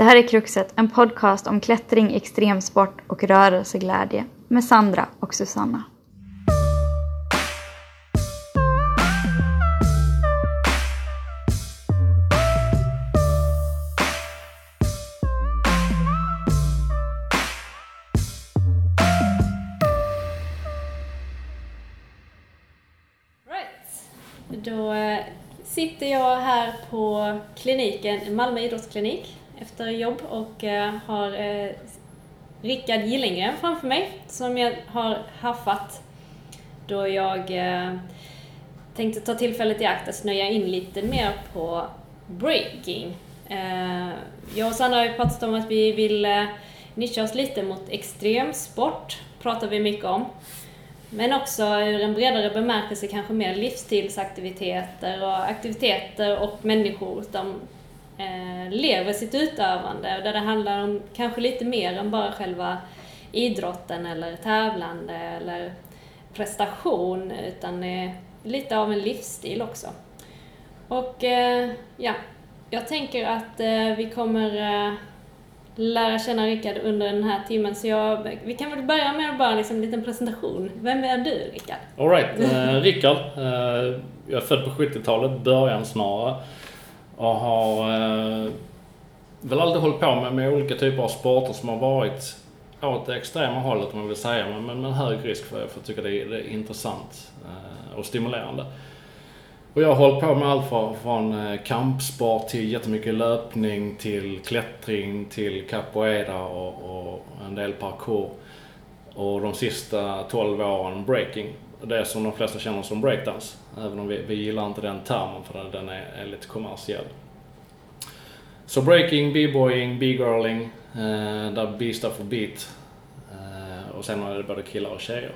Det här är Kruxet, en podcast om klättring, extremsport och rörelseglädje med Sandra och Susanna. Right. Då eh, sitter jag här på kliniken, Malmö idrottsklinik, efter jobb och eh, har eh, Rickard Gillengren framför mig som jag har haffat då jag eh, tänkte ta tillfället i akt att snöja in lite mer på breaking. Jag och Sandra har ju pratat om att vi vill nischa oss lite mot extremsport, pratar vi mycket om. Men också ur en bredare bemärkelse kanske mer livsstilsaktiviteter och aktiviteter och människor som eh, lever sitt utövande och där det handlar om kanske lite mer än bara själva idrotten eller tävlande eller prestation utan eh, lite av en livsstil också. Och eh, ja, jag tänker att eh, vi kommer eh, lära känna Rickard under den här timmen så jag, vi kan väl börja med bara liksom en liten presentation. Vem är du Rickard? Alright, eh, Rickard. Eh, jag är född på 70-talet, början snarare. Och har eh, väl aldrig hållit på med, med olika typer av sporter som har varit åt det extrema hållet om man vill säga, men med, med hög risk för, för jag tycker det är, det är intressant eh, och stimulerande. Och jag har hållit på med allt från, från eh, kampsport till jättemycket löpning, till klättring, till capoeira och, och en del parkour. Och de sista 12 åren breaking. Det som de flesta känner som breakdance. Även om vi, vi gillar inte den termen för den, är, är lite kommersiell. Så breaking, b-boying, b-girling, eh, där b står för beat. Eh, och sen är det både killar och tjejer.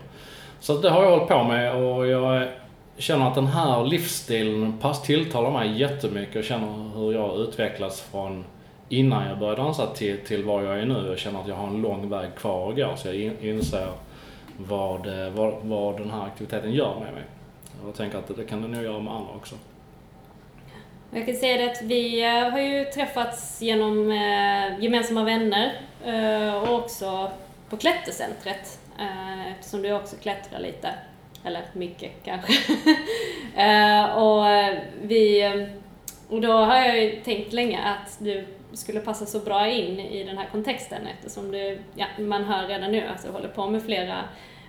Så det har jag hållit på med och jag känner att den här livsstilen pass tilltalar mig jättemycket och känner hur jag utvecklas utvecklats från innan jag började dansa till, till var jag är nu. Jag känner att jag har en lång väg kvar att gå så jag inser vad, eh, vad, vad den här aktiviteten gör med mig. Jag tänker att det kan den nog göra med andra också. Jag kan säga det att vi eh, har ju träffats genom eh, gemensamma vänner och också på klättercentret eftersom du också klättrar lite. Eller mycket kanske. och vi... Och då har jag ju tänkt länge att du skulle passa så bra in i den här kontexten eftersom du, ja, man hör redan nu att du håller på med flera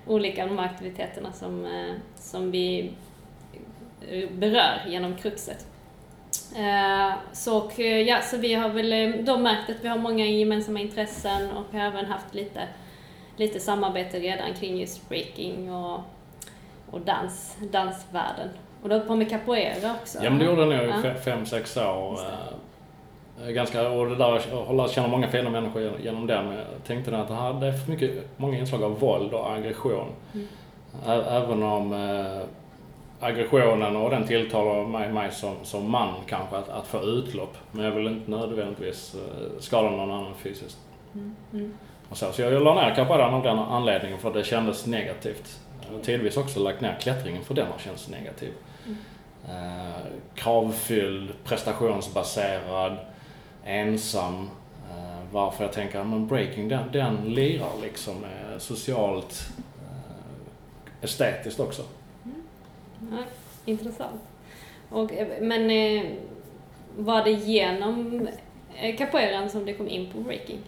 olika av de här aktiviteterna som, eh, som vi eh, berör genom kruxet. Eh, Så, ja, så vi har väl då märkt att vi har många gemensamma intressen och har även haft lite, lite samarbete redan kring just breaking och, och dans, dansvärlden. Och du har på med capoeira också? Ja men det gjorde jag nog i fem, sex år. Eh, Ganska, och det där, jag lärt känna många fina människor genom-. Men jag tänkte att det här det är för mycket, många inslag av våld och aggression. Mm. Även om eh, aggressionen och den tilltalar mig, mig som, som man kanske att, att få utlopp. Men jag vill inte nödvändigtvis eh, skada någon annan fysiskt. Mm. Mm. Och så, så jag la ner capoeiran av den anledningen för det kändes negativt. Jag har tidvis också lagt ner klättringen för den har känts negativ. Mm. Eh, kravfylld, prestationsbaserad, ensam. Eh, varför jag tänker att breaking den, den lirar liksom socialt, eh, estetiskt också. Mm. Ja, intressant. Och, eh, men var det genom capoeiran som du kom in på breaking?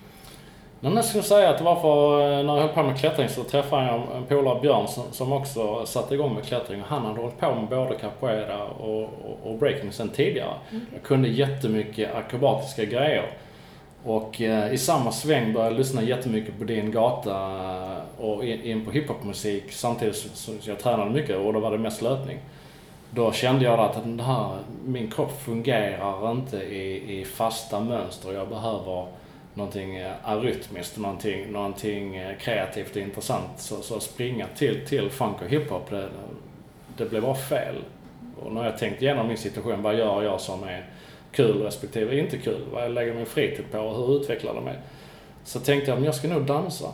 Men jag skulle säga att det var för, eh, när jag höll på med klättring så träffade jag en polare Björn som, som också satte igång med klättring. Han hade hållit på med både capoeira och, och, och breaking sen tidigare. Jag kunde jättemycket akrobatiska grejer. Och eh, i samma sväng började jag lyssna jättemycket på din gata eh, och in, in på hiphopmusik samtidigt som jag tränade mycket och då var det mest löpning. Då kände jag att den här, min kropp fungerar inte i, i fasta mönster. Jag behöver någonting eh, arytmiskt, någonting, någonting eh, kreativt och intressant. Så, så springa till, till funk och hiphop, det, det blev bara fel. Och när jag tänkt igenom min situation, vad gör jag som är kul respektive inte kul? Vad jag lägger min fritid på och hur utvecklar det mig? Så tänkte jag, men jag ska nog dansa.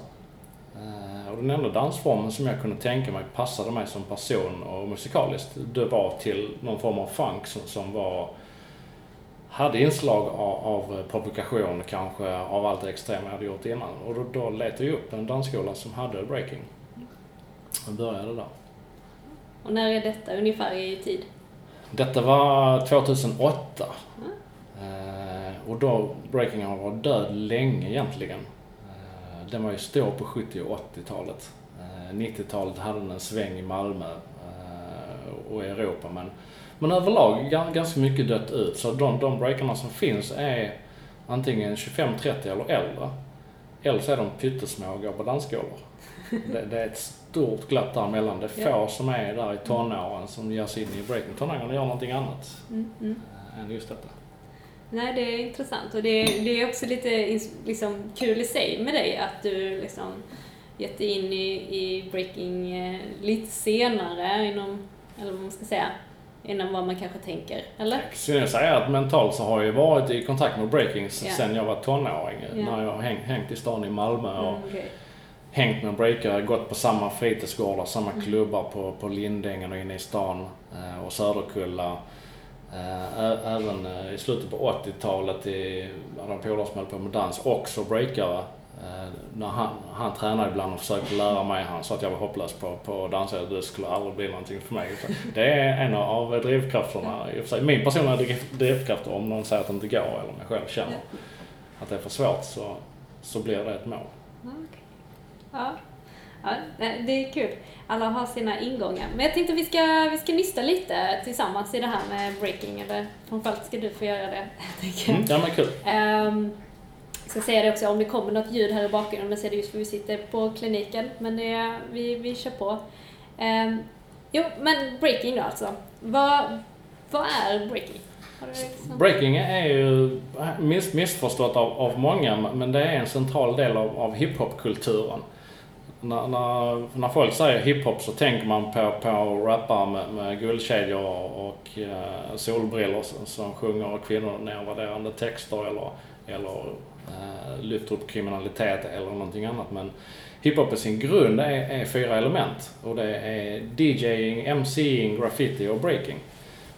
Eh, och den enda dansformen som jag kunde tänka mig passade mig som person och musikaliskt, det var till någon form av funk som, som var hade inslag av, av provokation kanske av allt det extrema jag hade gjort innan. Och då, då letade jag upp en dansskola som hade breaking. Och började där. Och när är detta ungefär i tid? Detta var 2008. Eh, och då breaking har varit död länge egentligen. Eh, den var ju stor på 70 och 80-talet. Eh, 90-talet hade den en sväng i Malmö eh, och i Europa men, men överlag ga- ganska mycket dött ut. Så de, de breakarna som finns är antingen 25, 30 eller äldre. Eller så är de pyttesmå och går på dansskolor. Det, det är ett stort glapp däremellan. Det är få som är där i tonåren som ger sig in i breaking. Tonåringarna gör någonting annat Mm, mm. än just detta. Nej, det är intressant och det, det är också lite liksom, kul i sig med dig att du liksom gett dig in i, i breaking eh, lite senare inom, eller vad man ska säga, inom vad man kanske tänker, eller? Jag säga att mentalt så har jag ju varit i kontakt med breaking s- Ja. sen jag var tonåring. Ja. När jag har häng, hängt i stan i Malmö och Mm, okej. hängt med breakare, gått på samma fritidsgårdar, samma Mm. klubbar på, på Lindängen och inne i stan eh, och Söderkulla. Eh, även eh, i slutet på 80-talet i några polare som höll på med dans, också breakare. Eh, när han, han tränade ibland och försökte lära mig, han sa att jag var hopplös på, på att dansa, det skulle aldrig bli någonting för mig. Det är en av drivkrafterna i och för sig. Min personliga driv- drivkraft om någon säger att det inte går eller om jag själv känner att det är för svårt så, så blir det ett mål. Okej. Ja. ja, det är kul. Alla har sina ingångar. Men jag tänkte vi ska, vi ska nysta lite tillsammans i det här med breaking, eller framförallt ska du få göra det. Mm, ja men kul. Ehm, ska säga det också, om det kommer något ljud här i bakgrunden, så är det just för vi sitter på kliniken, men det vi, vi kör på. Um, jo, men breaking då alltså. Vad, vad är breaking? Liksom- breaking är ju miss, missförstått av, av många, men det är en central del av, av hiphopkulturen. När, när, när folk säger hiphop så tänker man på, på rappare med, med guldkedjor och, och solbrillor som, som sjunger kvinnor nedvärderande texter eller, eller Eh, lyfter upp kriminalitet eller någonting annat. Men hiphop i sin grund är, är fyra element och det är DJing, MCing, graffiti och breaking.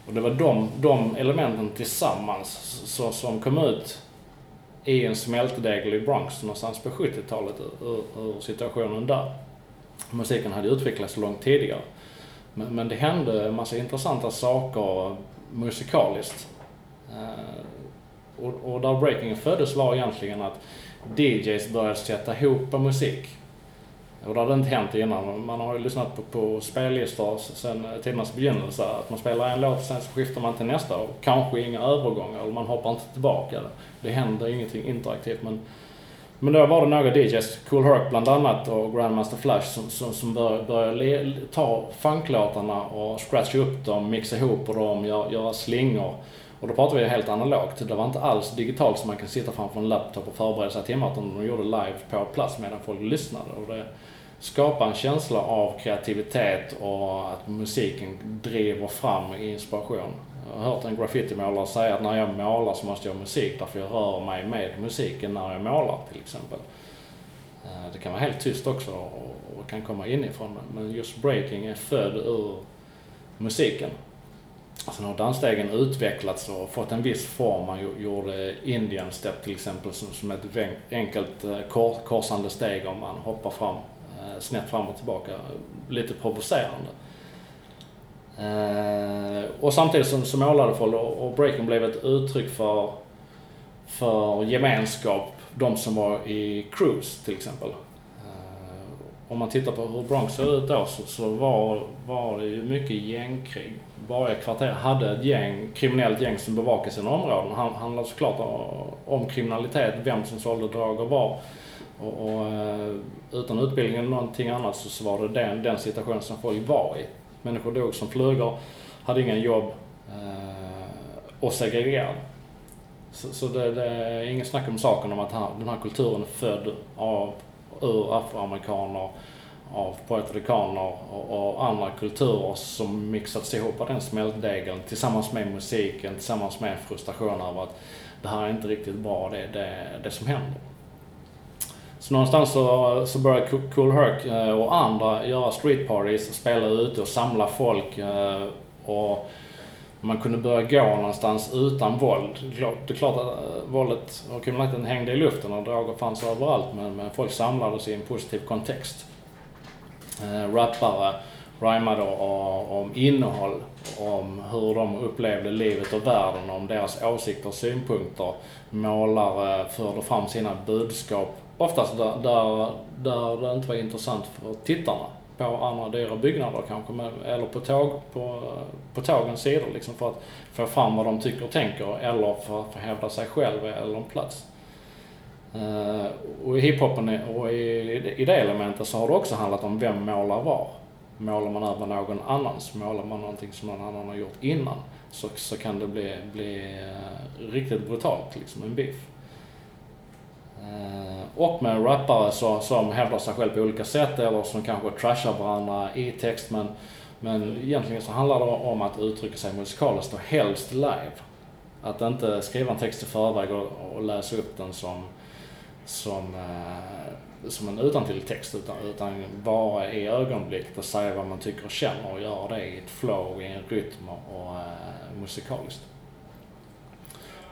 Och det var de, de elementen tillsammans så, som kom ut i en smältdegel i Bronx någonstans på 70-talet ur, ur situationen där. Musiken hade utvecklats långt tidigare. Men, men det hände en massa intressanta saker musikaliskt. Eh, och, och där breakingen föddes var egentligen att DJs började sätta ihop musik. Och det hade inte hänt innan. Man har ju lyssnat på, på spellistor sen tidernas begynnelse. Att man spelar en låt och sen så skiftar man till nästa och kanske inga övergångar eller man hoppar inte tillbaka. Det händer ingenting interaktivt men men då var det några DJs, Cool Herc bland annat och Grandmaster Flash som, som, som började, började ta funklåtarna och scratcha upp dem, mixa ihop dem, göra, göra slingor. Och då pratar vi helt analogt. Typ, det var inte alls digitalt som man kan sitta framför en laptop och förbereda sig timmar utan de gjorde live på plats medan folk lyssnade. Och det skapar en känsla av kreativitet och att musiken driver fram inspiration. Jag har hört en graffitimålare säga att när jag målar så måste jag ha musik därför jag rör mig med musiken när jag målar till exempel. Eh, det kan vara helt tyst också och och kan komma inifrån men just breaking är född ur musiken. Alltså Sen har dansstegen utvecklats och fått en viss form. Man gjorde Indian step till exempel som, som ett enkelt eh, korsande steg om man hoppar fram, eh, snett fram och tillbaka. Lite provocerande. Eh, och samtidigt som, som målade folk och, breaking blev ett uttryck för, för gemenskap. De som var i cruise till exempel. Om man tittar på hur Bronx såg ut då så, så var, var det ju mycket gängkrig. Varje kvarter hade ett gäng, kriminellt gäng som bevakade sina områden. Det handlade såklart om- kriminalitet, vem som sålde droger var. Och, och, eh, utan utbildning eller någonting annat så, var det den, den situationen som folk var i. Människor dog som flugor, hade ingen jobb eh, och segregerade. Så, så det, det är inget snack om saken om att den här kulturen är född av, ur afroamerikaner, av puertoricaner och, och andra kulturer som mixats ihop av den smältdegeln tillsammans med musiken, tillsammans med frustration över att det här är inte riktigt bra, det, det, det som händer. Så någonstans så, så började Cool Herc eh, och andra göra street parties, spela ute och samla folk. Eh, och man kunde börja gå någonstans utan våld. Det är klart att eh, våldet och kriminaliteten hängde i luften och droger fanns överallt men, men folk samlades i en positiv kontext. Eh, rappare rhymade om innehåll, om hur de upplevde livet och världen, om deras åsikter och synpunkter. Målare förde fram sina budskap, oftast där, där, där det inte var intressant för tittarna på andra dyra byggnader kanske, eller på, tåg, på, på tågens sidor liksom för att få fram vad de tycker och tänker eller för att hävda sig själv eller en plats. Uh, och i hiphopen och i, i det elementet så har det också handlat om vem målar var. Målar man över någon annans, målar man någonting som någon annan har gjort innan så, så kan det bli, bli uh, riktigt brutalt, liksom en biff. Uh, eh, och med rappare så, som hävdar sig själv på olika sätt eller som kanske trashar varandra i text men, men egentligen så handlar det om att uttrycka sig musikaliskt och helst live. Att inte skriva en text i förväg och, och läsa upp den som, som, eh, som en utantill-text utan, utan vara i ögonblicket och säga vad man tycker och känner och göra det i ett flow, i en rytm och, eh, musikaliskt.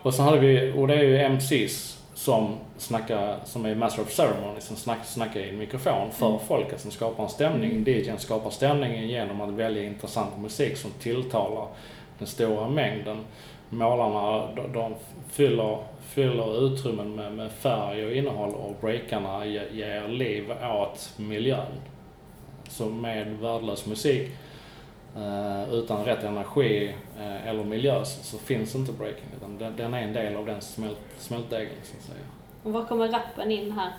Och så hade vi, och det är ju MCs som snackar, som är Master of Ceremony, som snackar, snackar i en mikrofon för mm. folket, som skapar en stämning. Mm. DJn skapar stämningen genom att välja intressant musik som tilltalar den stora mängden. Målarna, de, de fyller, fyller utrymmen med, med färg och innehåll och breakarna ger, ger liv åt miljön. Så med värdelös musik Uh, utan rätt energi uh, eller miljö så, så, finns inte breaking utan den, den, är en del av den smält, smältdegen så att säga. Och var kommer rappen in här?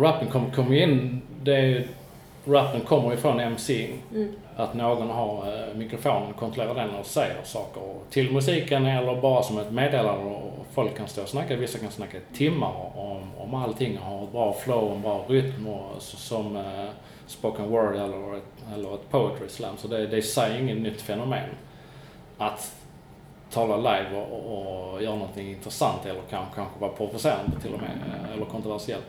Rappen kommer kom in, det är, rappen kommer ifrån MC. Mm. Att någon har uh, mikrofonen, kontrollerar den och säger saker till musiken eller bara som ett meddelande och folk kan stå och snacka, vissa kan snacka timmar om, om allting och ha ett bra flow, en bra rytm och som spoken word eller ett, eller ett poetry slam. Så det, det är i sig inget nytt fenomen. Att tala live och, och göra någonting intressant eller kanske, kanske vara provocerande till och med, eller kontroversiellt.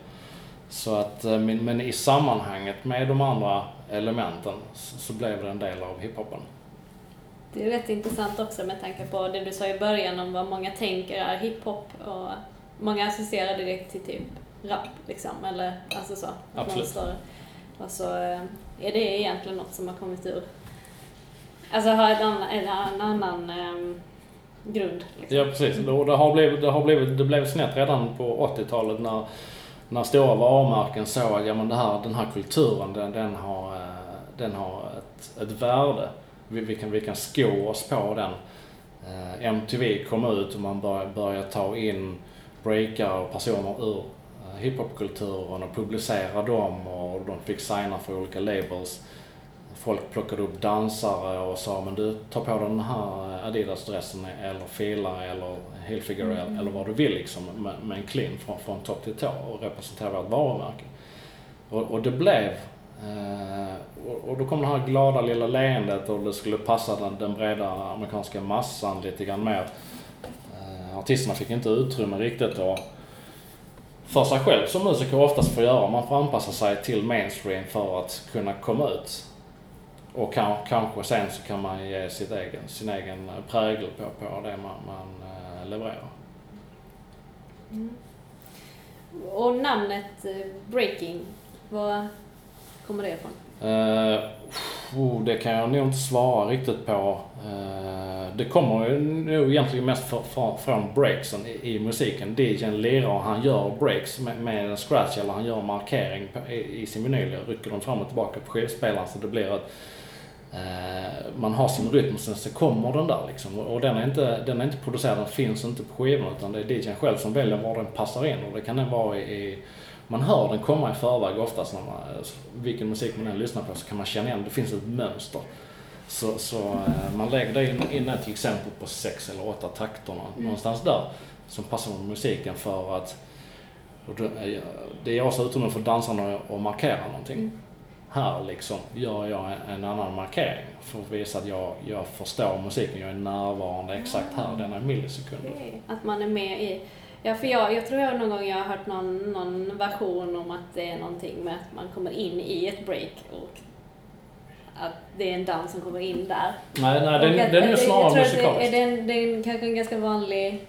Så att, eh, men, men i sammanhanget med de andra elementen så, så blev det en del av hiphopen. Det är rätt intressant också med tanke på det du sa i början om vad många tänker är hiphop och många associerar direkt till typ rap liksom, eller alltså så. Absolut. Och så eh, är det egentligen något som har kommit ur, alltså har ett annan, en annan um, grund. Liksom. Ja precis, det har, blivit, det har blivit, det blev snett redan på 80-talet när, när stora varumärken såg att ja, men det här, den här kulturen den, den har, eh, den har ett, ett värde. Vi, vi, kan, vi kan sko oss på den. Eh, MTV kom ut och man började, började ta in breakare och personer ur eh, hiphopkulturen och publicera dem och de fick signa för olika labels. Folk plockade upp dansare och sa men du, ta på dig den här Adidas-dressen eller fila eller Hilfiger mm. eller vad du vill liksom med, med en clean från, från topp till tå och representera vårt varumärke. Och, och det blev eh, och, och, då kom det här glada lilla leendet och det skulle passa den, den breda amerikanska massan lite grann mer. Eh, artisterna fick inte utrymme riktigt och för sig själv som musiker oftast får göra. Man får anpassa sig till mainstream för att kunna komma ut. Och kan, kanske sen så kan man ge sitt egen, sin egen prägel på, på det man, man äh, levererar. Mm. Och namnet äh, Breaking, var kommer det ifrån? Uh, oh, det kan jag nog inte svara riktigt på. Uh, det kommer nog egentligen mest för, för, från breaksen i, i musiken. DJn lirar och han gör breaks med, med en scratch eller han gör markering på, i, i sin vinyl. Rycker den fram och tillbaka på skivspelaren så det blir att uh, man har sin rytm och sen så kommer den där liksom. Och den är inte, den är inte producerad, den finns inte på skivan utan det är DJn själv som väljer var den passar in och det kan den vara i, man hör den komma i förväg oftast när man, vilken musik man än lyssnar på så kan man känna igen, det finns ett mönster. Så, så eh, man lägger det in, in till exempel på sex eller åtta takterna, mm. någonstans där, som passar med musiken för att det ger också utrymme för dansarna att markera någonting. Mm. Här liksom gör jag en annan markering för att visa att jag, jag förstår musiken, jag är närvarande exakt här, denna millisekunder. Okay. Att man är med i Ja, för jag, jag tror jag någon gång jag har hört någon, någon version om att det är någonting med att man kommer in i ett break och att det är en dans som kommer in där. Nej, nej den, Och att- den är ju snarare musikalisk. det är, det är en, kanske en ganska vanlig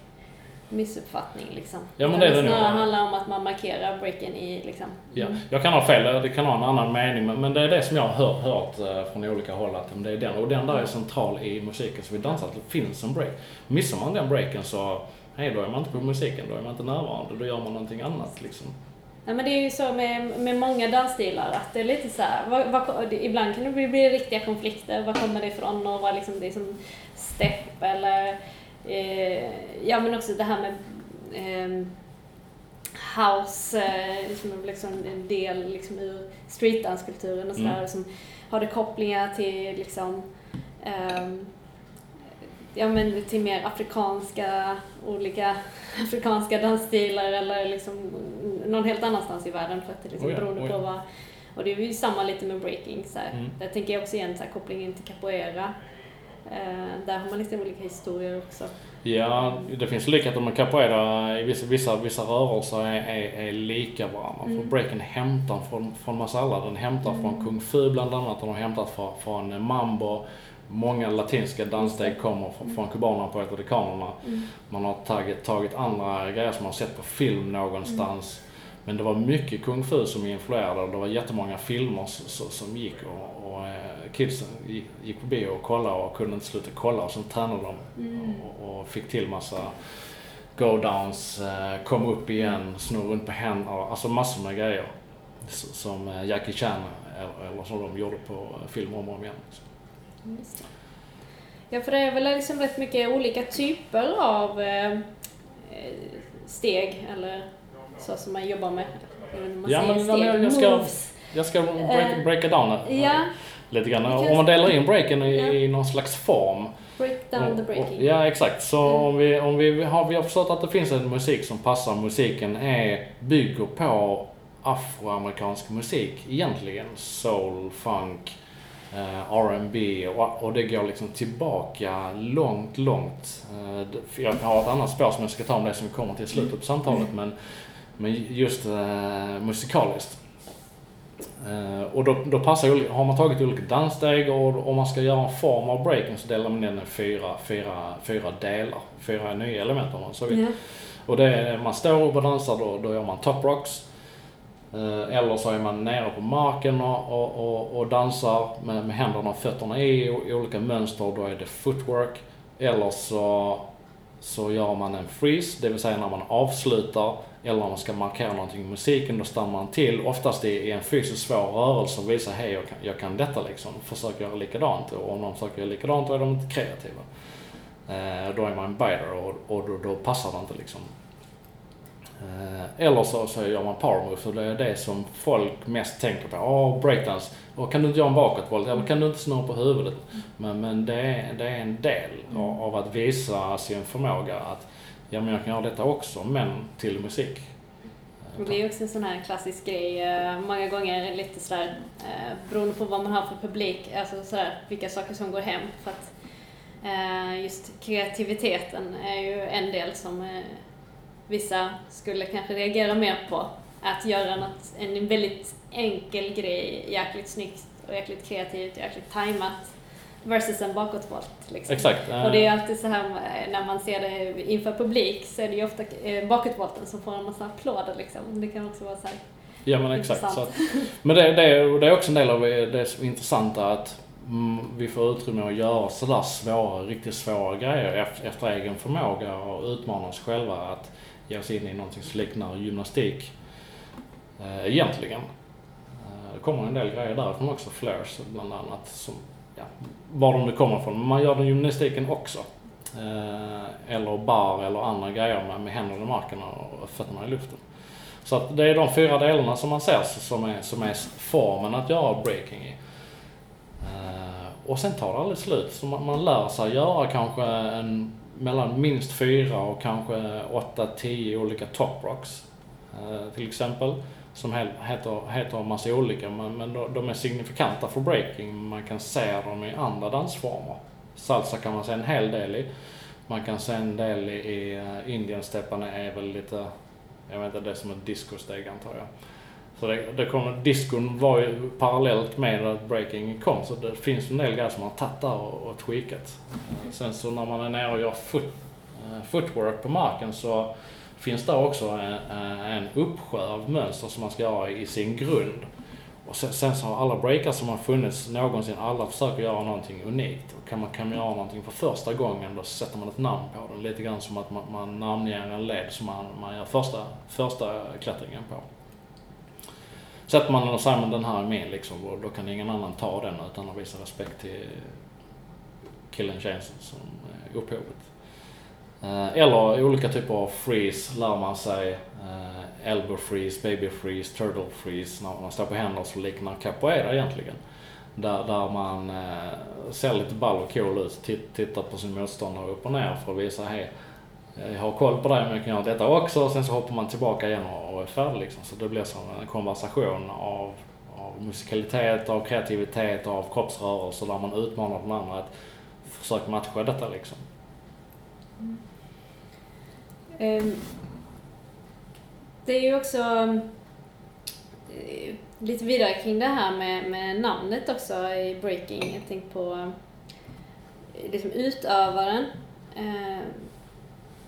missuppfattning liksom. Ja, men det är det nog. snarare handlar om att man markerar breaken i liksom. Ja, jag kan ha fel, det kan ha en annan mening, men, men det är det som jag har hört, eh, från olika håll att det är den. Och den där är central i musiken, så vi dansar att det finns en break. Missar man den breaken så, hej då är man inte på musiken, då är man inte närvarande, då gör man någonting annat liksom. Ja, men det är ju så med, med många dansstilar att det är lite så här, vad, vad, ibland kan det bli, bli riktiga konflikter. Var kommer det ifrån och vad liksom, det är som step eller eh, ja men också det här med eh, house, eh, som är liksom en del liksom ur streetdanskulturen och sådär Mm. som har det kopplingar till liksom ehm, ja men till mer afrikanska, olika afrikanska dansstilar eller liksom någon helt annanstans i världen för att det liksom Oh ja, beroende oh ja. på vad och det är ju samma lite med breaking så här. Mm. Där tänker jag också igen så här, kopplingen till capoeira. Eh, där har man liksom olika historier också. Ja, det finns likheter med capoeira. Vissa, vissa, vissa rörelser är, är, är lika varandra. För Mm. breaken hämtar från, från massa alla. Den hämtar från kung fu bland annat. Den har hämtat från, från mambo. Många latinska danssteg kommer från, från kubanerna och puertoricanerna. Mm. Man har tagit, tagit andra grejer som man har sett på film någonstans. Men det var mycket kung fu som influerade och det var jättemånga filmer s- s- som gick och, och eh, kidsen gick, på bio och kollade och kunde inte sluta kolla och sen tränade de Mm. och, och fick till massa go-downs, eh, kom upp igen, snurra runt på händerna, alltså massor med grejer. Som eh, Jackie Chan eller, eller som de gjorde på eh, film om och om igen. Det. Ja, för det är väl liksom rätt mycket olika typer av eh, eh, steg eller så som man jobbar med. Jag Man Ja, men- steg, men jag ska- moves. Jag ska break, Eh, breaka down det eh, Ja, lite grann. Om man delar in breaken i, Ja. i någon slags form. break down the breaking. och- Ja, exakt. Så Mm. om, vi, om vi, har, vi har förstått att det finns en musik som passar. Musiken är, bygger på afroamerikansk musik egentligen. Soul, funk, eh, R&B och, och det går liksom tillbaka långt, långt. Eh, jag har ett annat spår som jag ska ta om det som vi kommer till i slutet på samtalet. Men, men just eh, musikaliskt. Eh, och då, då passar, oli- har man tagit olika danssteg och om man ska göra en form av breaking så delar man den i fyra, fyra, fyra delar. Fyra nya element om man så vill. Ja. Och det är, man står upp och dansar då, då gör man top rocks. Eh, eller så är man nere på marken och, och, och, och dansar med, med händerna och fötterna i, i olika mönster. Då är det footwork. Eller så, så gör man en freeze, det vill säga när man avslutar. Eller om man ska markera någonting i musiken, då stannar man till. Oftast i, en fysiskt svår rörelse och visar hej, jag kan, jag kan detta liksom. Försöker göra likadant. Och om de försöker göra likadant, då är de inte kreativa. Eh, då är man en biter och, och då, då passar det inte liksom. Eh, eller så, så gör man power moves och det är det som folk mest tänker på. Åh, breakdance. Och kan du inte göra en bakåtvolt? Eller kan du inte snurra på huvudet? Men, men det, är, det är en del av, av att visa sin förmåga att ja, men jag kan göra detta också, men till musik. Och det är också en sån här klassisk grej, eh, många gånger lite sådär, eh, beroende på vad man har för publik, alltså sådär, vilka saker som går hem. För att just kreativiteten är ju en del som vissa skulle kanske reagera mer på. Att göra något, en väldigt enkel grej jäkligt snyggt och jäkligt kreativt och jäkligt tajmat versus en bakåtvolt. Liksom. Exakt. eh, Och det är alltid så här eh, när man ser det inför publik så är det ju ofta eh, bakåtvolten som får en massa applåder liksom. Det kan också vara så här. Ja men exakt. Så att, men det, det, det är också en del av det intressanta att mm, vi får utrymme att göra sådär svåra, riktigt svåra grejer efter, efter egen förmåga och utmana oss själva att ge sig in i någonting som liknar gymnastik. Eh, egentligen. Eh, det kommer en del grejer därifrån också, flares bland annat. Som, ja, var de nu kommer ifrån. Men man gör den gymnastiken också. Eh, eller bar eller andra grejer med, med händerna i marken och fötterna i luften. Så att det är de fyra delarna som man ser som är, som är formen att göra breaking i. Eh, och sen tar det aldrig slut. Så man, man lär sig göra kanske en, mellan minst fyra och kanske åtta, tio olika top rocks. Eh, till exempel. Som heter, heter en massa olika men, men de, är signifikanta för breaking. Man kan se dem i andra dansformer. Salsa kan man se en hel del i. Man kan se en del i, eh, i uh, Indienstepparna är väl lite, jag vet inte, det är som ett discosteg antar jag. Så det, det kom, discon var ju parallellt med att breaking kom så det finns en del grejer som man har tagit där och, och tweakat. Sen så när man är nere och gör foot, eh, footwork på marken så finns det också eh, en, en uppsjö av mönster som man ska göra i sin grund. Och sen, sen så har alla breakar som har funnits någonsin, alla försöker göra någonting unikt. Och kan man, kan man göra någonting för första gången då sätter man ett namn på den. Lite grann som att man, man namnger en led som man, man gör första, första klättringen på. Sätter man den och säger man den här är min liksom, och då kan ingen annan ta den utan att visa respekt till killen, tjejen som är eh, upphovet. Eh, eller olika typer av freeze lär man sig. Eh, elbow freeze, baby freeze, turtle freeze. När man står på händer så liknar capoeira egentligen. Där, där man ser lite ball och cool ut, tittar på sin motståndare upp och ner för att visa hej, Eh, jag har koll på dig men jag kan göra detta också. Och sen så hoppar man tillbaka igen och, är färdig liksom. Så det blir som en konversation av, av musikalitet, av kreativitet, av kroppsrörelser där man utmanar den andra att försöka matcha detta liksom. Ehm, Det är ju också ehm, lite vidare kring det här med, med namnet också i breaking. Jag tänkte på eh, liksom utövaren. Ehm,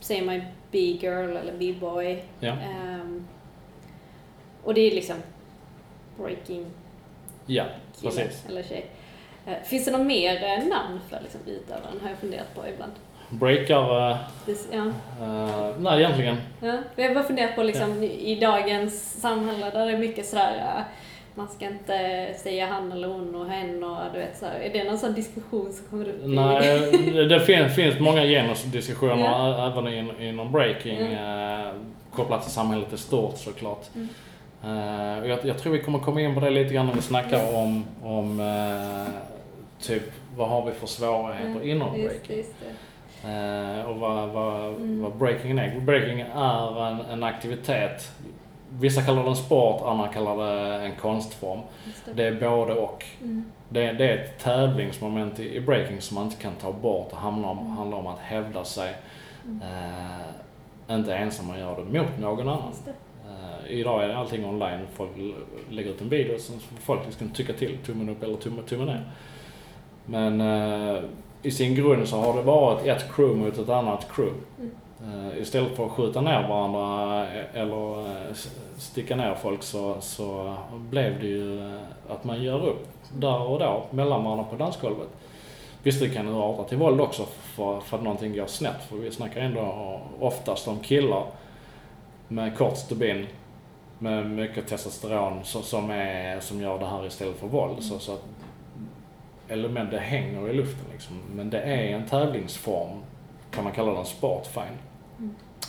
säger man B-girl eller B-boy. Ja. Ehm, och det är liksom breaking Ja, kille precis. eller tjej. Eh, finns det något mer eh, namn för liksom, utövaren? Har jag funderat på ibland. Breakare, Det, ja. eh, nej egentligen. Ja, jag har bara funderat på liksom i dagens samhälle där det är mycket sådär man ska inte säga han eller hon och hen och du vet såhär. Är det någon sån diskussion som kommer upp? i- Nej, det finns, finns många genusdiskussioner Ja. även in, inom breaking eh, kopplat till samhället i stort såklart. Mm. Eh, jag, jag tror vi kommer komma in på det lite grann när vi snackar om, om eh, typ vad har vi för svårigheter Mm, inom just, breaking. Just. Eh, och vad, vad, Mm. vad breaking är. Breaking är en, en aktivitet. Vissa kallar den sport, andra kallar det en konstform. Det. Det är både och. Mm. Det, det är ett tävlingsmoment i, i breaking som man inte kan ta bort. Det handlar om, handlar om att hävda sig. Mm. Eh, inte ensam man gör det mot någon annan. Det. Eh, idag är allting online. Folk lägger ut en video som folk ska tycka till, tummen upp eller tummen, tummen ner. Men eh, i sin grund så har det varit ett crew mot ett annat crew. Mm. Eh, istället för att skjuta ner varandra eh, eller eh, sticka ner folk så, så blev det ju att man gör upp där och då mellan varandra på dansgolvet. Visst, det kan ju arta till våld också för, för att någonting går snett. För vi snackar ändå oftast om killar med kort stubin med mycket testosteron så, som, är, som gör det här istället för våld. Så, så att element, det hänger i luften liksom. Men det är en tävlingsform, kan man kalla den sport, fine.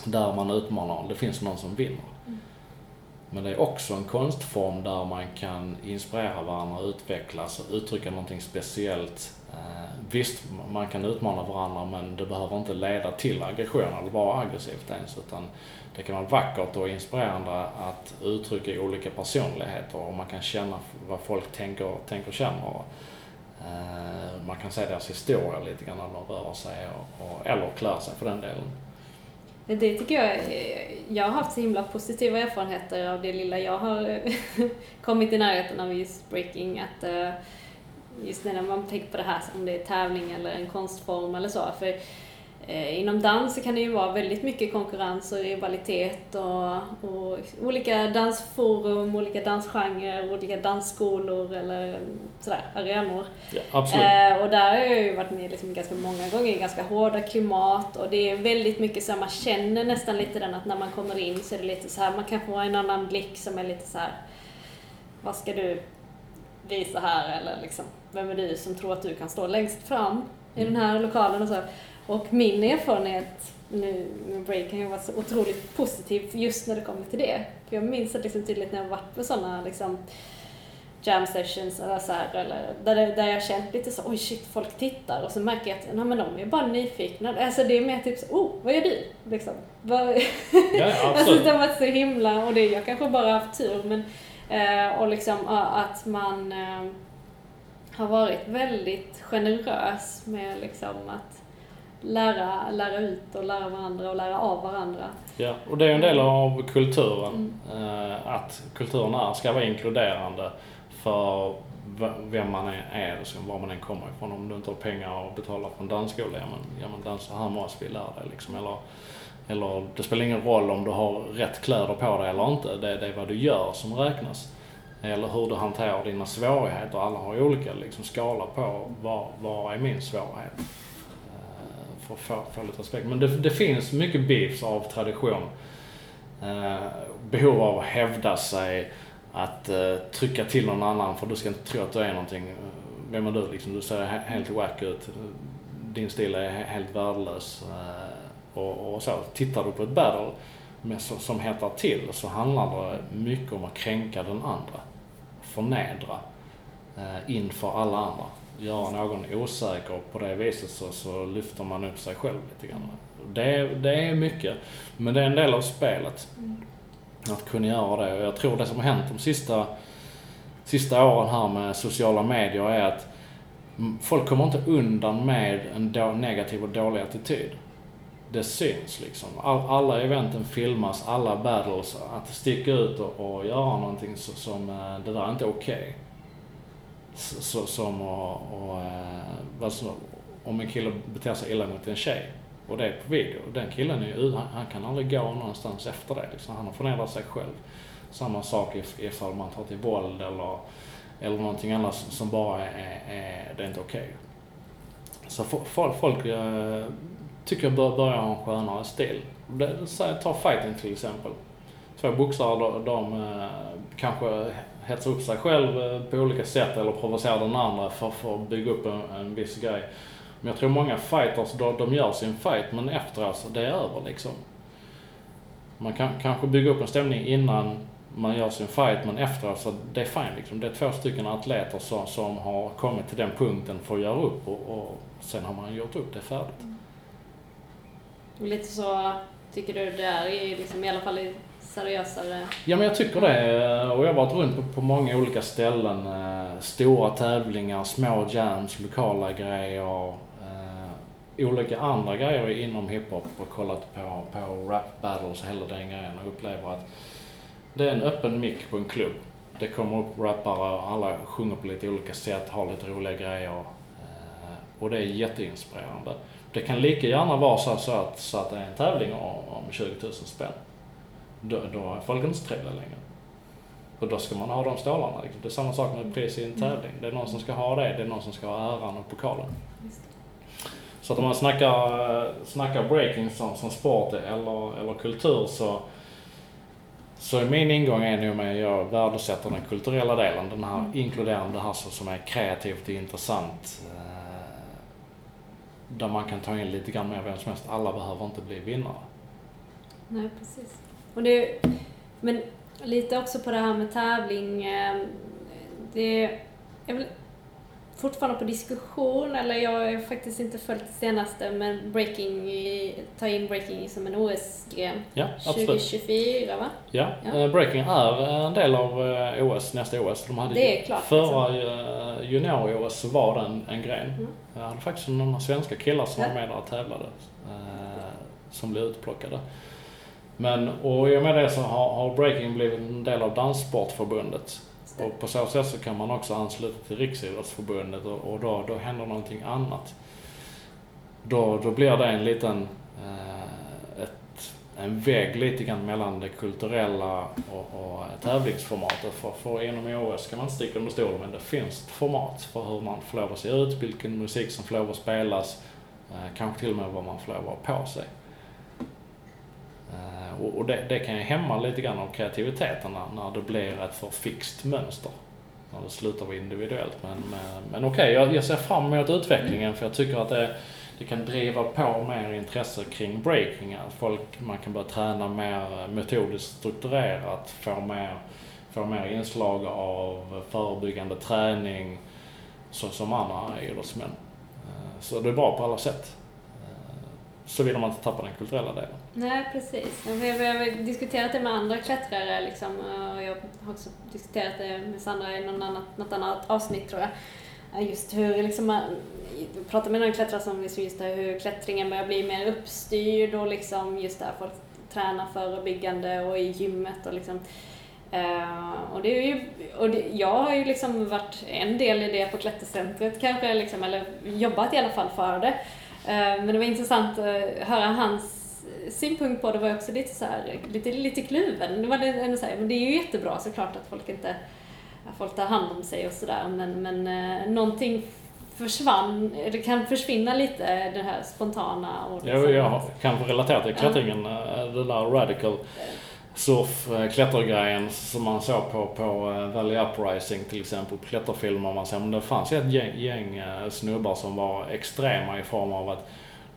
Där man utmanar, det finns någon som vinner. Mm. Men det är också en konstform där man kan inspirera varandra, utvecklas och uttrycka någonting speciellt. Eh, visst, man kan utmana varandra men det behöver inte leda till aggression eller vara aggressivt ens. Utan det kan vara vackert och inspirerande att uttrycka olika personligheter och man kan känna vad folk tänker, tänker och känner. Eh, man kan se deras historia lite grann när de rör sig och, och, eller klär sig för den delen. Det tycker jag, eh, jag har haft så himla positiva erfarenheter av det lilla jag har eh, kommit i närheten av just breaking. Att eh, just när man tänker på det här om det är tävling eller en konstform eller så. För eh, inom dans kan det ju vara väldigt mycket konkurrens och rivalitet och, och olika dansforum, olika dansgenrer, olika dansskolor eller sådär, arenor. Ja, absolut. Eh, och där har jag ju varit med liksom ganska många gånger i ganska hårda klimat och det är väldigt mycket så man känner nästan lite den att när man kommer in så är det lite så här, man kan få en annan blick som är lite så här. vad ska du visa här eller liksom, vem är du som tror att du kan stå längst fram i den här lokalen och så. Och min erfarenhet nu med breaking har varit så otroligt positiv just när det kommer till det. För jag minns det liksom tydligt när jag varit på sådana liksom jam sessions eller så här, eller där, det, där jag känt lite så oj shit, folk tittar och så märker jag att nej, men de är bara nyfikna. Alltså det är mer typ så, oh, vad gör du? Liksom. Vad, Ja, Alltså det har varit så himla, och det, jag kanske bara haft tur, men eh, och liksom att man eh, har varit väldigt generös med liksom att lära, lära ut och lära varandra och lära av varandra. Ja, och det är en del av kulturen. Eh, att kulturen är, ska vara inkluderande för vem man är, är och var man än kommer ifrån. Om du inte har pengar att betala för en dansskola, ja men, ja, men dans, här måste vi lära dig liksom. Eller, eller det spelar ingen roll om du har rätt kläder på dig eller inte. Det, det är vad du gör som räknas. Eller hur du hanterar dina svårigheter. Alla har ju olika liksom, skala på vad, vad är min svårighet. För att få, få lite respekt. Men det, det finns mycket beefs av tradition. Eh, behov av att hävda sig, att eh, trycka till någon annan för du ska inte tro att du är någonting. Vem är du liksom? Du ser he- helt wack ut. Din stil är he- helt värdelös. Eh, och, och så. Tittar du på ett battle med, som, som hettar till så handlar det mycket om att kränka den andra. Förnedra eh, inför alla andra. Göra någon osäker och på det viset så, så lyfter man upp sig själv lite grann. Det, det är mycket, men det är en del av spelet. Att kunna göra det. Och jag tror det som har hänt de sista, sista åren här med sociala medier är att mm, folk kommer inte undan med en då, negativ och dålig attityd. Det syns liksom. All, alla eventen filmas, alla battles. Att sticka ut och, och göra någonting så, som, eh, det där är inte okej. S- så, som och, och, alltså, vad som, om en kille beter sig illa mot en tjej och det är på video. Den killen är ju, han, han kan aldrig gå någonstans efter det. Liksom. Han har förnedrat sig själv. Samma sak ifall man tar till våld eller, eller någonting annat som bara är, är det är inte okej. Så folk, folk jag, tycker jag bör börja ha en skönare stil. Det, ta fighting till exempel. Två boxare, de, de eh, kanske hetsar upp sig själv eh, på olika sätt eller provocerar den andra för, för att bygga upp en, en viss grej. Men jag tror många fighters, de, de gör sin fight men efteråt, så alltså, det är över liksom. Man kan kanske bygga upp en stämning innan man gör sin fight men efteråt så alltså, det är fine liksom. Det är två stycken atleter som, som har kommit till den punkten för att göra upp och, och sen har man gjort upp, det är färdigt. Och lite så tycker du det är liksom, i alla fall i seriösare... Ja men jag tycker det och jag har varit runt på, på många olika ställen. Eh, stora tävlingar, små jams, lokala grejer. Eh, olika andra grejer inom hiphop och kollat på, på rap battles och hela den grejen och upplever att det är en öppen mick på en klubb. Det kommer upp rappare och alla sjunger på lite olika sätt, har lite roliga grejer. Eh, och det är jätteinspirerande. Det kan lika gärna vara så, att, så att det är en tävling om, om 20 000 spänn då, då är folk inte så trevliga längre. Och då ska man ha de stålarna. Liksom. Det är samma sak med pris i en tävling. Det är någon som ska ha det, det är någon som ska ha äran och pokalen. Så att om man snackar, snackar breaking som, som sport eller, eller kultur så, så är min ingång är nog med att jag värdesätter den kulturella delen. Den här inkluderande, det här som som är kreativt och intressant. Eh, där man kan ta in lite grann mer vem som helst. Alla behöver inte bli vinnare. Nej, precis. Och det, men lite också på det här med tävling. eh, Det är väl fortfarande på diskussion, eller jag har faktiskt inte följt det senaste, men breaking, ta in breaking som en OS-gren. Ja, absolut. 2024 va? Ja, Ja. eh, breaking är en del av eh, OS, nästa OS. De hade Det är klart, Förra eh, junior-OS var det en, en gren. Mm. Jag hade faktiskt några svenska killar som Ja. var med där och tävlade. Som blev utplockade. Men, och i och med det så har, har breaking blivit en del av Danssportförbundet. Och på så sätt så kan man också ansluta till Riksidrottsförbundet och, och då, då händer någonting annat. Då, då blir det en liten, eh, ett, en vägg lite grann mellan det kulturella och, och tävlingsformatet. För, för inom OS kan man inte sticka under stol men det finns ett format för hur man får lov att se ut, vilken musik som får lov att spelas, eh, kanske till och med vad man får lov att ha på sig. Och och det, det kan ju hämma lite grann av kreativiteten när, när det blir ett för fixt mönster. När det slutar vara individuellt. Men, men, men okej, jag, jag ser fram emot utvecklingen för jag tycker att det, det kan driva på mer intresse kring breaking. Att folk, man kan börja träna mer metodiskt strukturerat, få mer, få mer inslag av förebyggande träning så, som andra idrottsmän. Eh, så det är bra på alla sätt. Eh, såvida man inte tappar den kulturella delen. Nej, precis. Vi har, vi har diskuterat det med andra klättrare liksom, och jag har också diskuterat det med Sandra i någon annat, något annat avsnitt tror jag. Eh, just hur liksom eh, man pratar med någon klättrare som liksom just det här, hur klättringen börjar bli mer uppstyrd och liksom just där folk tränar förebyggande och i gymmet och liksom Uh, och det är ju, och det, jag har ju liksom varit en del i det på Klättercentret kanske, liksom, eller jobbat i alla fall för det. Uh, men det var intressant att höra hans synpunkt på det var också lite så här, lite, lite kluven. Det var ändå så här, men det är ju jättebra såklart att folk inte, att folk tar hand om sig och sådär men, men uh, någonting försvann, det kan försvinna lite det här spontana och liksom, ja, jag kan relatera till klättringen, ja. den där radical surf klättergrejen som man såg på, på eh, Valley Uprising till exempel, på klätterfilmer man ser. Men det fanns ett gäng, gäng eh, snubbar som var extrema i form av att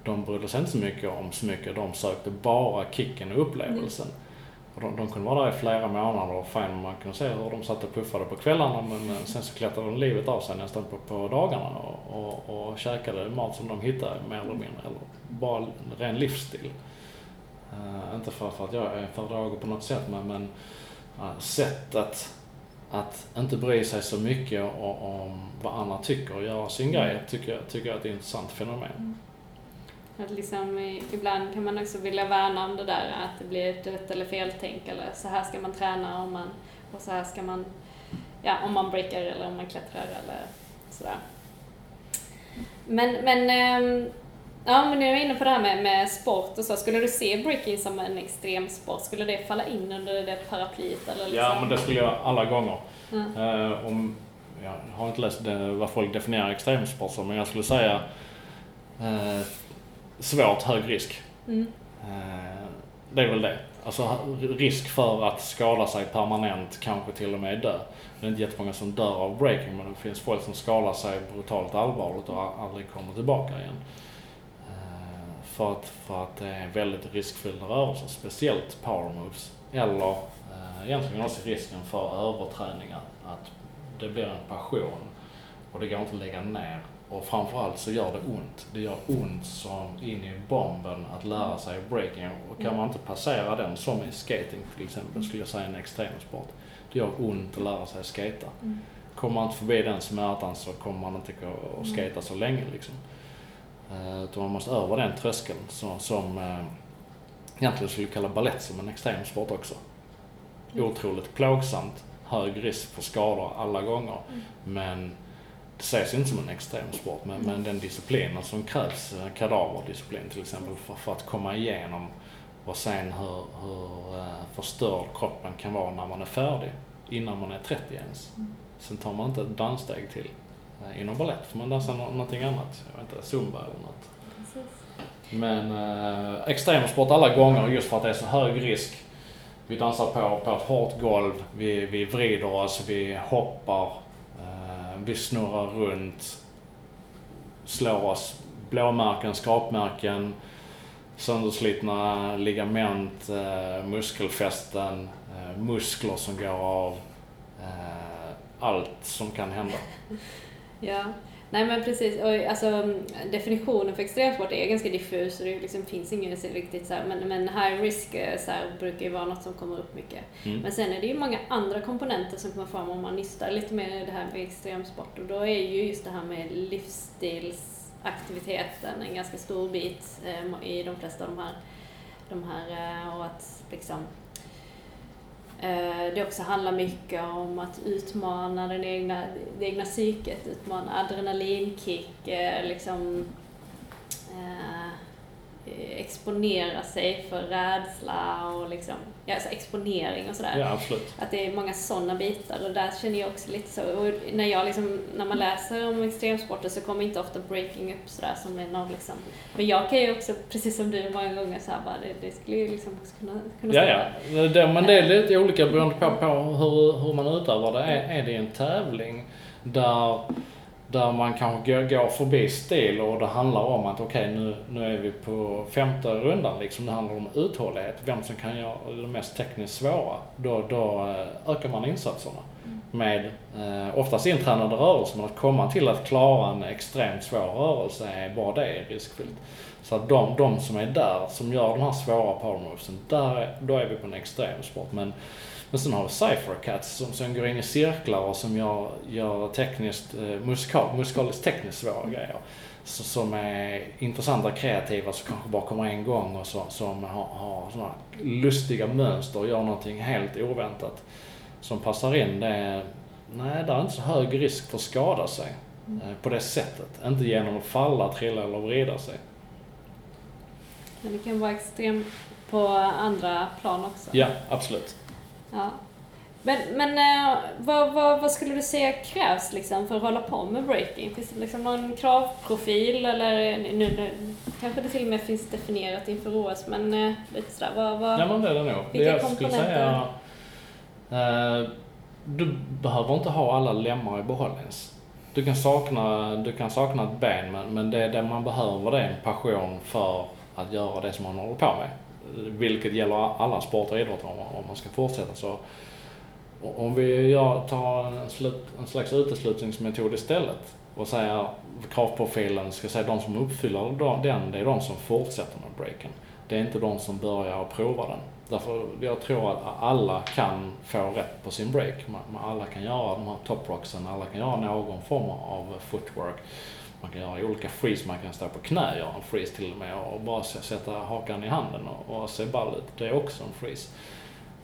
de brydde sig inte så mycket om så mycket. De sökte bara kicken och upplevelsen. Mm. Och de, de, kunde vara där i flera månader och fine, man kunde se hur de satt och puffade på kvällarna men sen så klättrade de livet av sig nästan på, på dagarna och, och, och käkade mat som de hittade mer eller mindre. Eller bara ren livsstil. Uh, inte för, för att jag är föredragande på något sätt men, men eh, uh, sättet att inte bry sig så mycket om, om vad andra tycker och göra sin mm. grej tycker jag, tycker jag är ett intressant fenomen. Mm. Att liksom, ibland kan man också vilja värna om det där att det blir ett rätt eller fel-tänk eller så här ska man träna om man, och så här ska man, ja om man breakar eller om man klättrar eller sådär. Men, men ähm, Ja, men nu är jag inne på det här med, med sport och så. Skulle du se breaking som en extrem sport? Skulle det falla in under det paraplyet? Eller liksom? Ja, men det skulle jag alla gånger. Mm. Uh, om, jag har inte läst det, vad folk definierar extremsport som, men jag skulle säga uh, svårt hög risk. Mm. Uh, det är väl det. Alltså risk för att skada sig permanent, kanske till och med dö. Det är inte jättemånga som dör av breaking, men det finns folk som skadar sig brutalt allvarligt och aldrig kommer tillbaka igen. För att, för att det är väldigt riskfyllda rörelser, speciellt power moves. Eller eh, egentligen också risken för överträningar. Att det blir en passion och det går inte att lägga ner. Och framförallt så gör det ont. Det gör ont som in i bomben att lära sig breaking. Och kan man inte passera den, som i skating till exempel, skulle jag säga en extremsport. Det gör ont att lära sig skata. Mm. Kommer man inte förbi den smärtan så kommer man inte att skata så länge liksom. Eh, utan man måste över den tröskeln som, som eh, egentligen skulle kalla ballett som en extremsport också. Mm. Otroligt plågsamt, hög risk för skador alla gånger. Mm. Men det ses inte som en extremsport, men, mm. men den disciplinen som krävs, eh, kadaverdisciplin till exempel, för, för att komma igenom och sen hur, hur förstörd kroppen kan vara när man är färdig, innan man är 30 ens. Mm. Sen tar man inte ett danssteg till. Eh, inom balett får man dansa någonting annat. Jag vet inte, zumba eller något. Precis. Men eh, extremsport alla gånger just för att det är så hög risk. Vi dansar på, på ett hårt golv, vi, vi vrider oss, vi hoppar, eh, Eh, vi snurrar runt, slår oss blåmärken, skrapmärken, sönderslitna ligament, eh, muskelfästen, eh, muskler som går av. Allt som kan hända. Ja, nej men precis. Och, alltså, definitionen för extremsport är ganska diffus och det liksom finns ingen riktigt så här, men, men high risk eh, så här, brukar ju vara något som kommer upp mycket. Mm. Men sen är det ju många andra komponenter som kommer fram om man nystar lite mer det här med extremsport och då är ju just det här med livsstilsaktiviteten en ganska stor bit eh, i de flesta av de här, de här eh, och att liksom Eh, det också handlar mycket om att utmana den egna, det egna psyket, utmana adrenalinkick, eh, liksom eh, exponera sig för rädsla och liksom, ja, alltså exponering och sådär. Ja, absolut. Att det är många sådana bitar och där känner jag också lite så, och när jag liksom, när man läser om extremsporter så kommer inte ofta breaking upp sådär som en av liksom, men jag kan ju också, precis som du många gånger såhär bara, det, det skulle ju liksom också kunna, kunna Ja, ja. Det, men det är lite olika beroende på, på hur, hur man utövar det. Är, är det en tävling där där man kanske går, förbi stil och det handlar om att okej okay, nu, nu är vi på femte rundan liksom. Det handlar om uthållighet, vem som kan göra det mest tekniskt svåra. Då, då eh, ökar man insatserna. med eh, oftast intränade rörelser, men att komma till att klara en extremt svår rörelse är bara det är riskfyllt. Så att de, de som är där, som gör de här svåra powermovesen, där, då är vi på en extremsport. Men, men sen har vi cyphercats som, som går in i cirklar och som gör, gör tekniskt, eh, musikal, musikaliskt tekniskt svåra grejer. Så, som är intressanta, kreativa, som kanske bara kommer en gång och så, som har, har såna lustiga mönster och gör någonting helt oväntat som passar in. Det är, nej, det är inte så hög risk för att skada sig eh, på det sättet. Inte genom att falla, trilla eller vrida sig. Men det kan vara extremt på andra plan också. Ja, absolut. Ja. Men, men eh, vad, vad, vad skulle du säga krävs liksom för att hålla på med breaking? Finns det liksom någon kravprofil eller nu, nu kanske det till och med finns definierat inför OS men eh, lite sådär, vad, vad, Ja men det är det nog. Vilka jag skulle säga, eh, du behöver inte ha alla lemmar i behåll ens. Du kan sakna, du kan sakna ett ben men, men det, det man behöver det är en passion för att göra det som man håller på med. Vilket gäller alla sporter och idrotter om, om man ska fortsätta så om vi gör, tar en, slut, en slags uteslutningsmetod istället och säger kravprofilen ska säga de som uppfyller den, det är de som fortsätter med breaken. Det är inte de som börjar och provar den. Därför jag tror att alla kan få rätt på sin break. Alla kan göra de här top rocksen, alla kan göra någon form av footwork. Man kan göra olika freeze, man kan stå på knä, göra en freeze till och med och bara sätta hakan i handen och, och se ball ut. Det är också en freeze.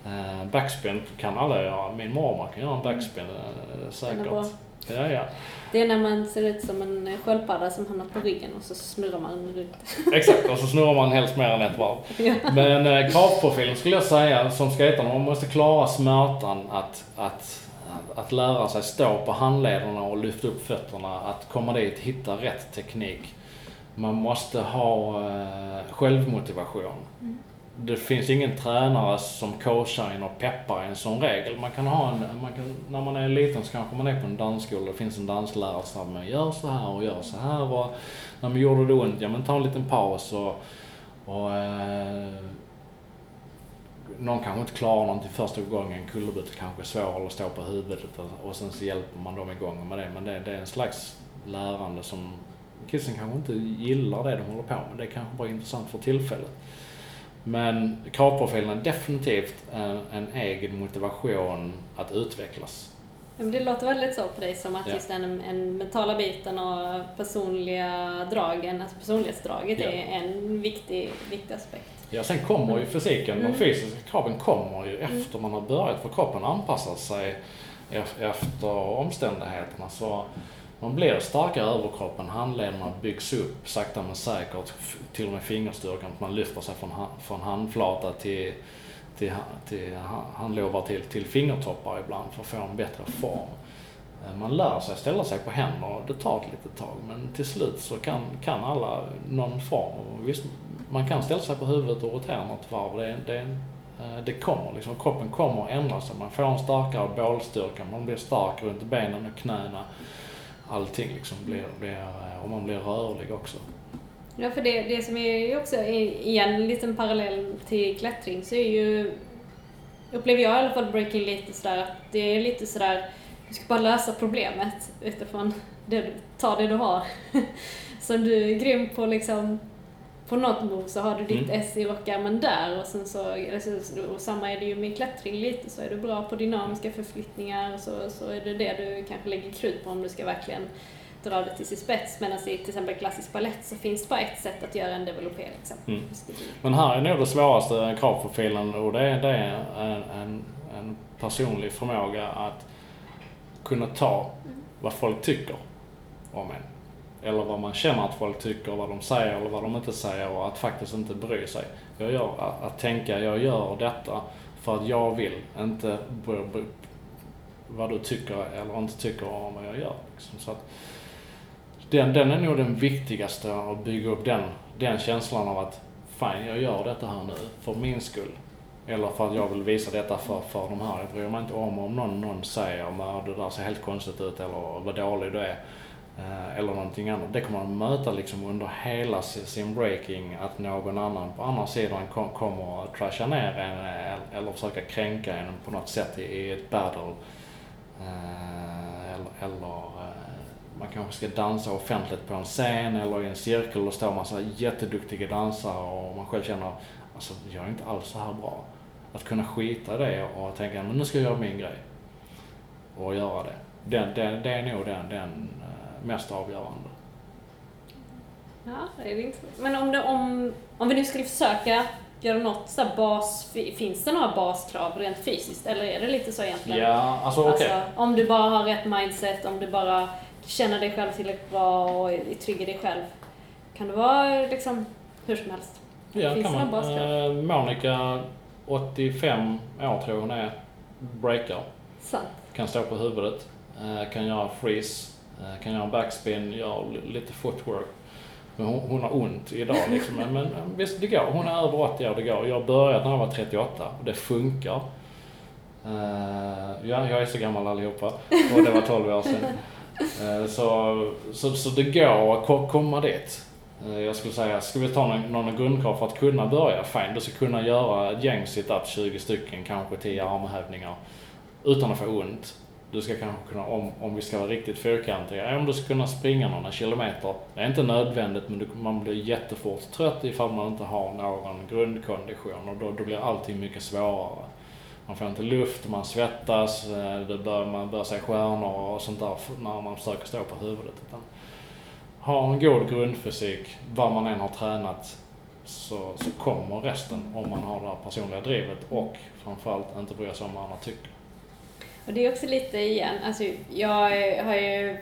Uh, backspin kan alla göra. Min mormor kan göra en backspin uh, säkert. Ja, ja. Det är när man ser ut som en sköldpadda som hamnar på ryggen och så snurrar man runt. Exakt, och så snurrar man helst mer än ett varv. Ja. Men eh, kravprofilen skulle jag säga, som skaterna, man måste klara smärtan att, att, att lära sig stå på handlederna och lyfta upp fötterna, att komma dit, hitta rätt teknik. Man måste ha eh, självmotivation. Mm det finns ingen tränare som coachar en och peppar en sån regel. Man kan ha en, man kan, när man är liten så kanske man är på en dansskola, det finns en danslärare som säger gör så här och gör så här och när man gjorde det ont, ja men ta en liten paus och, och eh, någon kanske inte klarar någonting första gången, kullerbyttor kanske är svår eller stå på huvudet och, och sen så hjälper man dem igång med det. Men det, det är en slags lärande som kidsen kanske inte gillar det de håller på med. Det är kanske bara intressant för tillfället. Men kravprofilen är definitivt en, en egen motivation att utvecklas. Det låter väldigt så på dig som att ja. just den, den mentala biten och personliga dragen, alltså personlighetsdraget ja. är en viktig, viktig aspekt. Ja, sen kommer ju fysiken, mm. de fysiska kraven kommer ju mm. efter man har börjat för kroppen anpassar sig efter omständigheterna. Så man blir starkare i överkroppen, handlederna byggs upp sakta men säkert, till och med fingerstyrkan, man lyfter sig från, från handflata till, till, till handlovar till, till fingertoppar ibland för att få en bättre form. Eh, man lär sig ställa sig på händer, det tar ett litet tag men till slut så kan, kan alla någon form. Visst, man kan ställa sig på huvudet och rotera något varv, det, det, eh, det kommer liksom, kroppen kommer att ändra sig. Man får en starkare bålstyrka, man blir stark runt benen och knäna allting liksom blir, blir, eh, och man blir rörlig också. Ja, för det, det som är också, igen, en liten parallell till klättring så är ju, upplever jag i alla fall breaking lite sådär att det är lite sådär, du ska bara lösa problemet utifrån det, ta det du har. så du är grym på liksom på något move så har du ditt mm. S i rockarmen där och sen så, och samma är det ju med klättring lite, så är du bra på dynamiska förflyttningar så, så är det det du kanske lägger krut på om du ska verkligen dra det till sin spets. Medan i till exempel klassisk balett så finns det bara ett sätt att göra en developpé. Liksom. Mm. Men här är nog det svåraste kravprofilen och det är, det är en, en, en personlig förmåga att kunna ta mm. vad folk tycker om en eller vad man känner att folk tycker, vad de säger eller vad de inte säger och att faktiskt inte bry sig. Jag gör, att, att tänka, jag gör detta för att jag vill, inte vad du tycker eller inte tycker om vad jag gör. Liksom. Så att, den, den är nog den viktigaste, att bygga upp den, den känslan av att fan, jag gör detta här nu för min skull. Eller för att jag vill visa detta för, för de här. Jag bryr mig inte om om någon, någon säger att det där ser helt konstigt ut eller vad dålig du är. Eh, eller någonting annat. Det kommer man möta liksom under hela sin breaking, att någon annan på andra sidan kom, kommer att trasha ner en eh, eller försöka kränka en på något sätt i, i ett battle. Eh, eller eller man kanske ska dansa offentligt på en scen eller i en cirkel och står massa jätteduktiga dansare och man själv känner alltså jag är inte alls så här bra. Att kunna skita det och tänka men nu ska jag göra min grej. Och göra det. Den, den, det är nog den, den eh, mest avgörande. Ja, det är intressant. Men om, det, om, om vi nu skulle försöka göra något så bas, finns det några baskrav rent fysiskt eller är det lite så egentligen? Ja, alltså okej. Alltså, om du bara har rätt mindset, om du bara känner dig själv tillräckligt bra och är trygg i dig själv. Kan det vara liksom hur som helst? Ja, Finns kan det man. Eh, Monica, 85 år tror jag hon är, breakar. Sant. Kan stå på huvudet, eh, kan göra freeze, eh, kan göra en backspin, gör li- lite footwork. Men hon, hon har ont idag liksom. Men, men visst, det går. Hon är över 80 år, det går. Jag började när jag var 38 och det funkar. Eh, ja, jag är så gammal allihopa och det var 12 år sedan. Eh, så, så, så det går att komma dit. Eh, jag skulle säga, ska vi ta någon, någon grundkrav för att kunna börja? Fine, du ska kunna göra ett gäng sit-ups, 20 stycken, kanske 10 armhävningar utan att få ont. Du ska kanske kunna, om, om vi ska vara riktigt fyrkantiga, om du ska kunna springa några kilometer. Det är inte nödvändigt men du, man blir jättefort trött ifall man inte har någon grundkondition och då, då blir allting mycket svårare. Man får inte luft, man svettas, eh, det bör, man börjar se stjärnor och sånt där när man försöker stå på huvudet. Utan ha en god grundfysik, vad man än har tränat, så, så kommer resten om man har det här personliga drivet och framförallt inte bryr sig om vad andra tycker. Och det är också lite igen, alltså jag har ju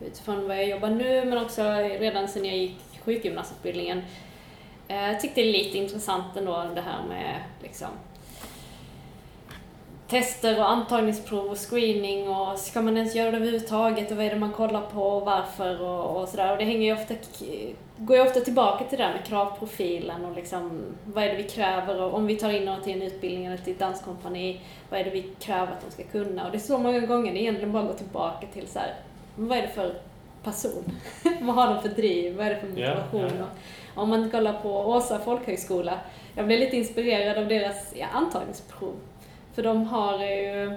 utifrån vad jag jobbar nu men också redan sedan jag gick sjukgymnastutbildningen Jag tyckte det är lite intressant ändå det här med liksom tester och antagningsprov och screening och ska man ens göra det överhuvudtaget och vad är det man kollar på och varför och, och sådär. Och det hänger ju ofta, går ju ofta tillbaka till det där med kravprofilen och liksom vad är det vi kräver och om vi tar in någon till en utbildning eller till ett danskompani, vad är det vi kräver att de ska kunna? Och det är så många gånger det egentligen bara går tillbaka till så här, vad är det för person? vad har de för driv? Vad är det för motivation? ja, Och Om man kollar på Åsa folkhögskola, jag blev lite inspirerad av deras ja, antagningsprov. För de har ju,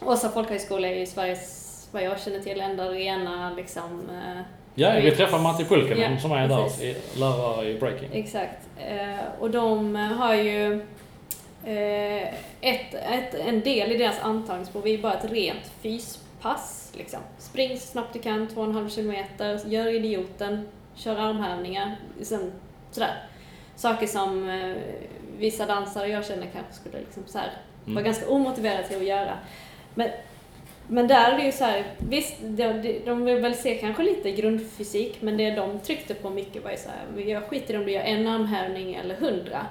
Åsa folkhögskola är ju Sveriges, vad jag känner till, enda rena liksom eh, Ja, vi träffade Matti Pulkkinen Ja, som är där, precis. i, lärare i breaking. Exakt. Eh, och de har ju eh, ett, ett, en del i deras antagningsprov är ju bara ett rent fyspass. Liksom. Spring så snabbt du kan, 2,5 kilometer, gör idioten, kör armhävningar. Liksom, sådär. Saker som vissa dansare jag känner kanske skulle liksom så här, Mm. vara ganska omotiverade till att göra. Men, men där är det ju så här, visst, de, de, de vill väl se kanske lite grundfysik, men det de tryckte på mycket var ju så här, jag skiter i om du gör en armhävning eller hundra.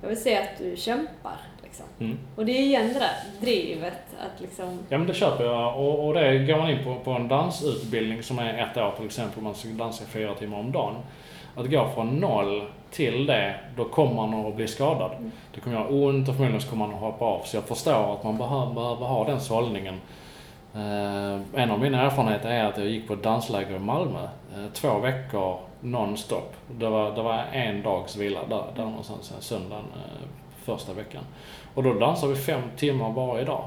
Jag vill se att du kämpar. Liksom. Mm. Och det är igen det där drivet att liksom, Ja men det köper jag och, och det går man in på, på en dansutbildning som är ett år till exempel, man ska dansa fyra timmar om dagen. Att gå från noll till det, då kommer man att bli skadad. Mm. Det kommer göra ont och förmodligen så kommer man att hoppa av. Så jag förstår att man behöver, behöver ha den sållningen. Eh, en av mina erfarenheter är att jag gick på ett dansläger i Malmö. Eh, två veckor nonstop. Det var, det var en dags vila där, där någonstans, eh, söndagen eh, första veckan. Och då dansade vi fem timmar varje dag.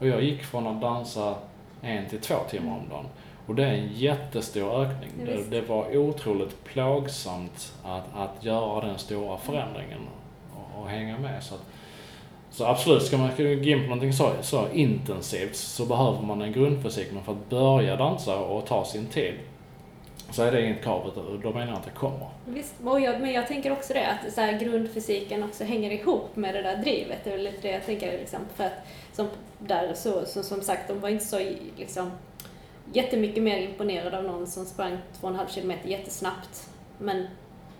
Och jag gick från att dansa en till två timmar om dagen. Och det är en jättestor ökning. Ja, Det, det var otroligt plågsamt att, att göra den stora förändringen och, och hänga med. Så, att, så absolut, ska man gå in på någonting så, så intensivt så behöver man en grundfysik. Men för att börja dansa och ta sin tid så är det inget krav, då menar jag att det kommer. Visst, jag, men jag tänker också det att så här, grundfysiken också hänger ihop med det där drivet. Det är väl lite det jag tänker liksom, för att som där så, så som sagt, de var inte så liksom jättemycket mer imponerade av någon som sprang 2,5 kilometer jättesnabbt men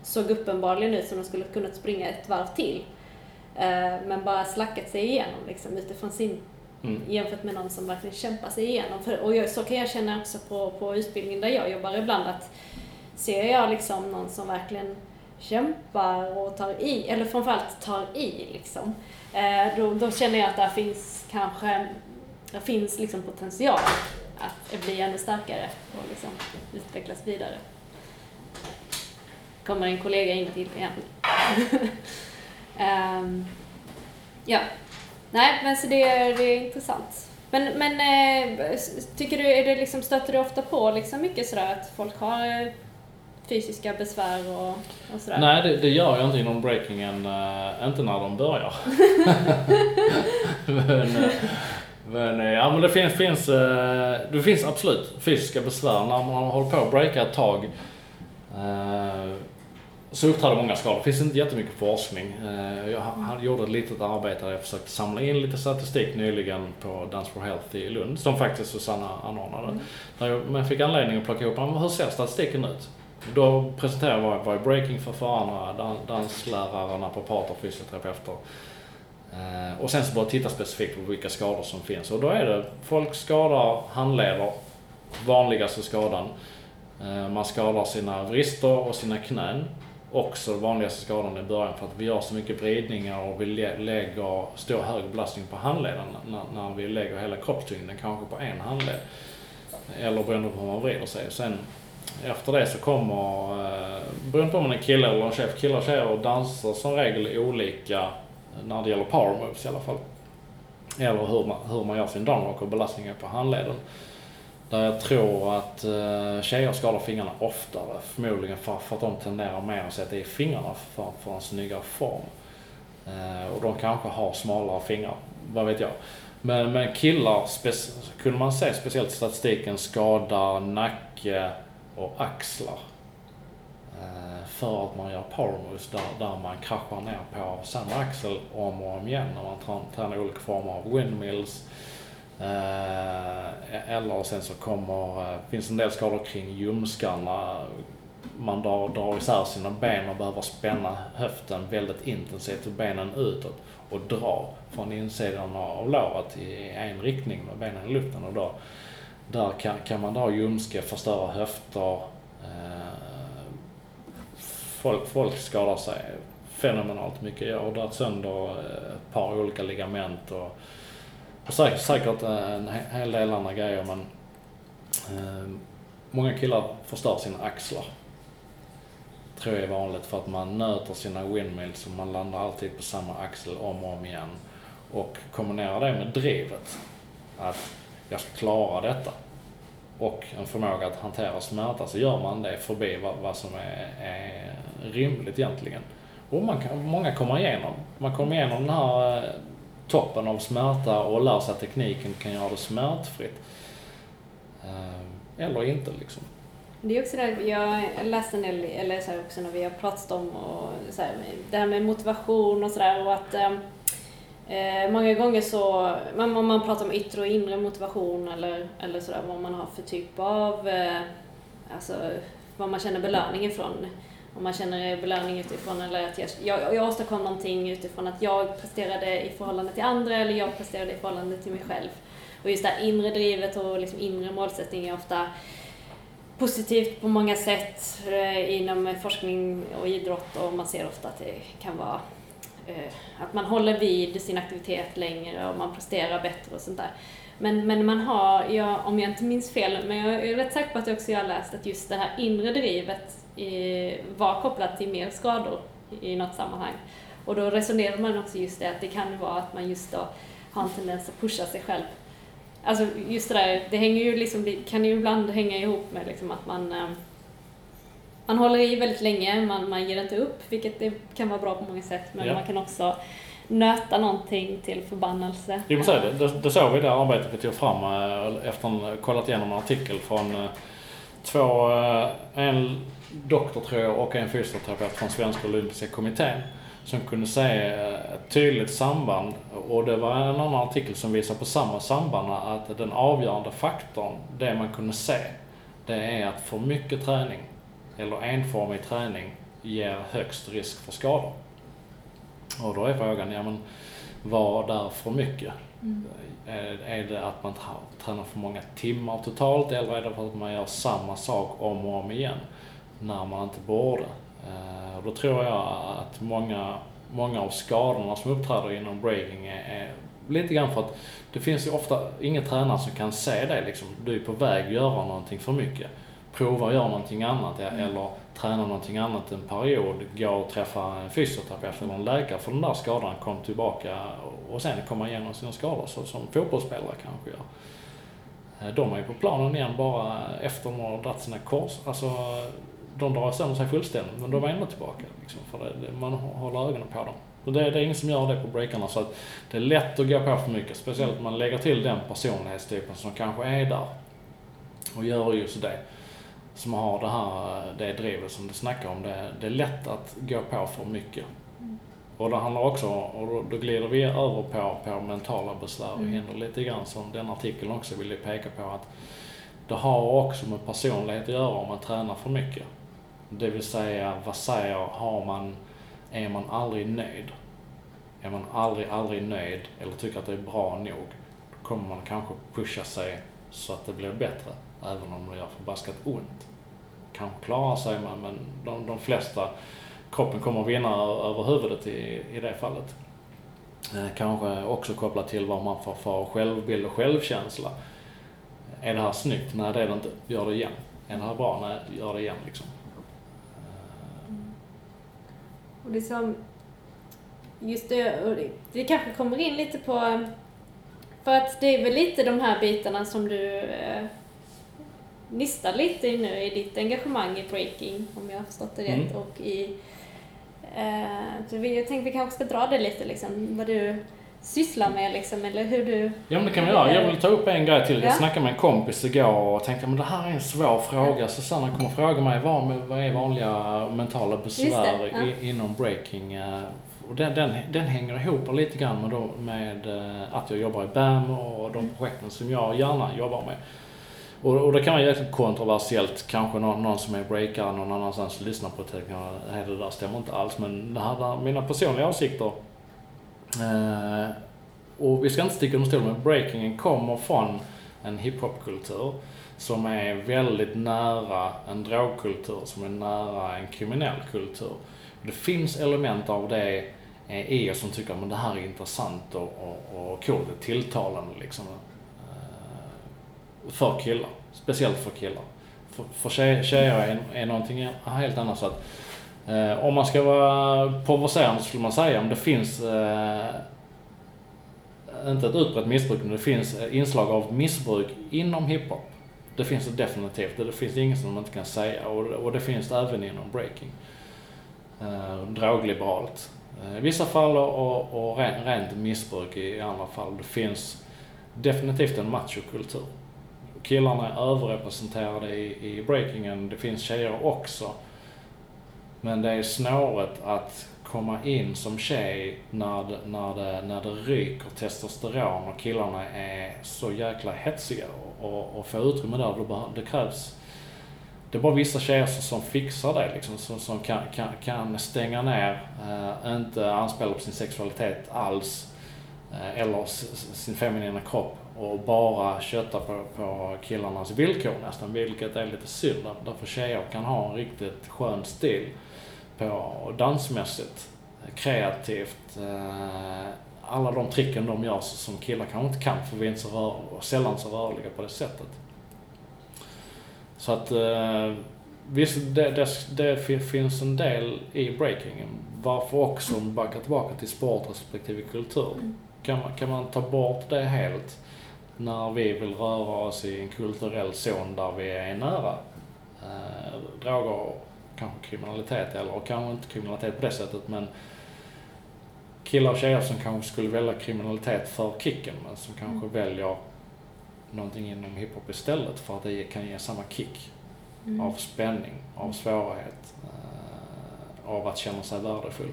såg uppenbarligen ut som de skulle kunnat springa ett varv till. Eh, men bara slackat sig igenom liksom, utifrån sin Mm. jämfört med någon som verkligen kämpar sig igenom. För, och jag, så kan jag känna också på, på utbildningen där jag jobbar ibland att ser jag liksom någon som verkligen kämpar och tar i, eller framförallt tar i liksom, eh, då, då känner jag att där finns kanske, där finns liksom potential att bli ännu starkare och liksom utvecklas vidare. Kommer en kollega in till igen. Ehm, ja, nej men så det, är- det är intressant. Men, men eh, tycker du, är det liksom, stöter du ofta på liksom mycket sådär att folk har eh, fysiska besvär och, och sådär? Nej, det, det gör jag inte inom breakingen, uh, inte när de börjar. men, men, uh, ja, men det finns, finns, det finns absolut fysiska besvär när man har hållit på att breaka ett tag så uppträder många skador. Det finns inte jättemycket forskning. Eh, jag gjorde ett litet arbete där jag försökte samla in lite statistik nyligen på Dance for Health i Lund, som faktiskt Susanna anordnade. Mm. Där jag fick anledning att plocka ihop, hur ser statistiken ut? Då presenterade jag vad, vad är breaking för förarna, danslärare, naprapater, fysioterapeuter. Eh, och sen så bara titta specifikt på vilka skador som finns. Och då är det, folk skadar handleder, vanligaste skadan. Eh, man skadar sina vrister och sina knän också den vanligaste skadan i början för att vi gör så mycket vridningar och vi lägger stor hög belastning på handleden när, vi lägger hela kroppstyngden kanske på en handled. Eller beroende på hur man vrider sig. Sen efter det så kommer, eh, beroende på om man är kille eller en tjej, killar och tjejer dansar som regel olika när det gäller power moves i alla fall. Eller hur man, hur man gör sin downrock och belastningen på handleden. Där jag tror att eh, tjejer skadar fingrarna oftare. Förmodligen för, för att de tenderar mer att sätta i fingrarna för, för en snyggare form. Eh, och de kanske har smalare fingrar, vad vet jag. Men, men killar kunde man se speciellt i statistiken skada nacke och axlar. För att man gör power moves där, där man kraschar ner på samma axel om och om igen när man tränar olika former av windmills Eh, e-, eller sen så kommer, eh, finns en del skador kring ljumskarna. Man drar, drar isär sina ben och behöver spänna höften väldigt intensivt och benen utåt och dra från insidan av låret i en riktning med benen i luften. Och då, där kan, kan man dra ljumske, förstöra höfter. Eh, folk, folk skadar sig fenomenalt mycket. Jag har dragit sönder eh, ett par olika ligament och och säkert, säkert en hel del andra grejer men eh, många killar förstör sina axlar. Tror jag är vanligt för att man nöter sina windmills och man landar alltid på samma axel om och om igen. Och kombinerar det med drivet. Att jag ska klara detta. Och en förmåga att hantera smärta så gör man det förbi vad, vad som är, är rimligt egentligen. Och man kan, många kommer igenom. Man kommer igenom den här eh, toppen av smärta och lär sig att tekniken kan göra det smärtfritt. Eh, eller inte liksom. Det är också det, jag läste en del, eller så också när vi har pratat om och så här, det här med motivation och sådär och att ehm, eh, många gånger så, man, om man pratar om yttre och inre motivation eller, eller sådär vad man har för typ av, eh, alltså vad man känner belöning ifrån om man känner belöning utifrån eller att jag, jag, jag åstadkom någonting utifrån att jag presterade i förhållande till andra eller jag presterade i förhållande till mig själv. Och just det här inre drivet och liksom inre målsättning är ofta positivt på många sätt eh, inom forskning och idrott och man ser ofta att det kan vara Eh, att man håller vid sin aktivitet längre och man presterar bättre och sånt där. Men, men man har, jag, om jag inte minns fel, men jag är rätt säker på att jag också har läst att just det här inre drivet eh, var kopplat till mer skador i något sammanhang. Och då resonerar man också just det att det kan vara att man just då har en tendens att pusha sig själv. Alltså just det där, det hänger ju liksom, kan ju ibland hänga ihop med liksom att man eh, man håller i väldigt länge, man, man ger inte upp, vilket det kan vara bra på många sätt, men ja. man kan också nöta någonting till förbannelse. Jo, men så det, det, det såg vi i det arbetet vi tog fram eh, efter att kollat igenom en artikel från eh, två, en doktor tror jag och en fysioterapeut från Svenska Olympiska Kommittén som kunde se ett tydligt samband och det var en annan artikel som visar på samma samband att den avgörande faktorn, det man kunde se, det är att för mycket träning eller enformig träning ger högst risk för skador. Och då är frågan, ja men vad är för mycket? Mm. Är det att man tränar för många timmar totalt eller är det för att man gör samma sak om och om igen? när man inte borde. Eh, och då tror jag att många, många av skadorna som uppträder inom breaking är, är lite grann för att det finns ju ofta ingen tränare som kan se det liksom. Du är på väg att göra någonting för mycket. Prova att göra någonting annat eller träna någonting annat en period, gå och träffa en fysioterapeut eller en läkare för den där skadan kom tillbaka och sen komma igenom sina skador så som fotbollsspelare kanske gör. Eh, de är ju på planen igen bara efter de har dragit sina kors. Alltså, de drar sönder sig fullständigt men de är ändå tillbaka. Liksom, för det, man håller ögonen på dem. Och det, det, är ingen som gör det på breakarna så att det är lätt att gå på för mycket. Speciellt om man lägger till den personlighetstypen som kanske är där och gör just det. Som har det här, det drivet som du snackar om. Det, det är lätt att gå på för mycket. Och det handlar också, och då, då glider vi över på, på mentala besvär och mm. hinder lite grann som den artikeln också vill peka på att det har också med personlighet att göra om man tränar för mycket. Det vill säga, vad säger, har man, är man aldrig nöjd? Är man aldrig, aldrig nöjd eller tycker att det är bra nog, då kommer man kanske pusha sig så att det blir bättre, även om det gör förbaskat ont. Kanske klarar sig man, men de, de flesta, kroppen kommer vinna över huvudet i, i det fallet. Eh, kanske också kopplat till vad man får för självbild och självkänsla. Eh, är det här snyggt? Nej, det är det inte. Gör det igen. Är det här bra? Nej, gör det igen liksom. Och liksom, just det, det kanske kommer in lite på, för att det är väl lite de här bitarna som du eh, nistar lite nu i ditt engagemang i breaking, om jag har förstått det rätt, mm. och i eh, så jag tänkte vi kanske ska dra det lite liksom, vad du sysslar med liksom, eller hur du... Ja men det kan vi göra. Jag vill ta upp en grej till. Jag ja. snackade med en kompis igår och tänkte men det här är en svår fråga. Susanna kommer fråga mig vad, vad är vanliga mentala besvär ja. i, inom breaking. Eh, och den, den, den hänger ihop lite grann med, då, med eh, att jag jobbar i BAM och de projekten som jag gärna jobbar med. Och, och det kan vara jäkligt kontroversiellt, kanske någon, någon som är breakare någon annanstans lyssnar på det och det där stämmer inte alls. Men det här är mina personliga åsikter Eh, och vi ska inte sticka under stol med breakingen kommer från en hiphopkultur som är väldigt nära en drogkultur, som är nära en kriminell kultur. Det finns element av det eh, i oss som tycker att det här är intressant och, och, och coolt, tilltalande liksom. För killar. Speciellt för killar. För, för tjejer, tjejer är, är någonting helt annat. Så att, Eh, om man ska vara provocerande så skulle man säga om det finns, eh, inte ett utbrett missbruk, men det finns eh, inslag av missbruk inom hiphop. Det finns det definitivt, det finns inget som man inte kan säga och, och det finns det även inom breaking. Eh, drogliberalt. Eh, I vissa fall och, och rent missbruk i andra fall. Det finns definitivt en machokultur. Killarna är överrepresenterade i, i breakingen, det finns tjejer också. Men det är snåret att komma in som tjej när det, när det, när det ryker testosteron och killarna är så jäkla hetsiga och, och få utrymme där. Det, det krävs det är bara vissa tjejer som fixar det liksom, som, som kan, kan, kan stänga ner, äh, inte anspela på sin sexualitet alls, äh, eller sin feminina kropp och bara kötta på, på killarnas villkor nästan, vilket är lite synd. Därför tjejer kan ha en riktigt skön stil på dansmässigt, kreativt, eh, alla de tricken de gör som killar kanske inte kan för vi är inte så rör, sällan så rörliga på det sättet. Så att eh, visst, det, det, det finns en del i breakingen. Varför också backa tillbaka till sport respektive kultur. Mm. Kan man, kan man ta bort det helt när vi vill röra oss i en kulturell zon där vi är nära eh, droger kanske kriminalitet eller kanske inte kriminalitet på det sättet men killar och tjejer som kanske skulle välja kriminalitet för kicken men som kanske mm. väljer någonting inom hiphop istället för att det kan ge samma kick mm. av spänning, av svårighet, eh, av att känna sig värdefull.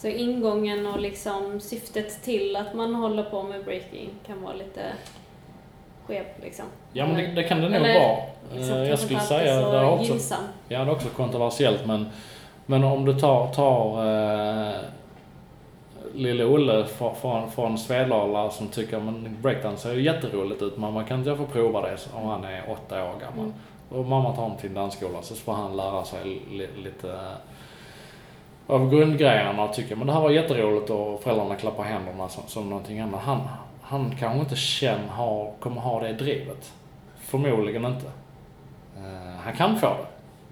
Så ingången och liksom syftet till att man håller på med breaking kan vara lite skev liksom. Ja men det, det kan det nog vara. Liksom, jag skulle säga det är också, ja, det är också kontroversiellt men, men om du tar, tar uh, lille Olle från, från Svedala som tycker att breakdance ser ju jätteroligt ut, mamma kan inte jag få prova det om han är åtta år gammal. Mm. Och mamma tar honom till en dansskola så får han lära sig li, lite av grundgrejerna och tycker men det här var jätteroligt och föräldrarna klappar händerna som, som någonting annat. Han, han kanske inte känner, har, kommer ha det drivet. Förmodligen inte. Eh, han kan få det.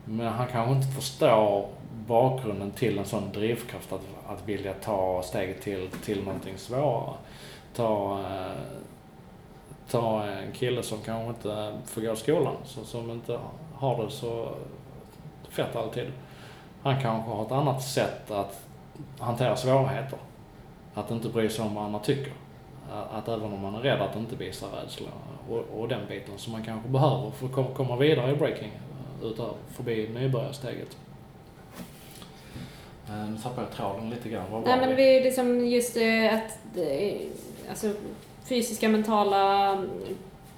Men han kanske inte förstår bakgrunden till en sån drivkraft att, att vilja ta steget till, till någonting svårare. Ta, eh, ta en kille som kanske inte får gå i skolan, som, som inte har det så fett alltid. Han kanske har ett annat sätt att hantera svårigheter. Att inte bry sig om vad andra tycker. Att även om man är rädd att inte visa rädsla och, och den biten som man kanske behöver för att komma vidare i breaking utöver, förbi nybörjarsteget. Eh, nu tappade jag tråden lite grann. Vad Nej men vi liksom just att alltså fysiska, mentala,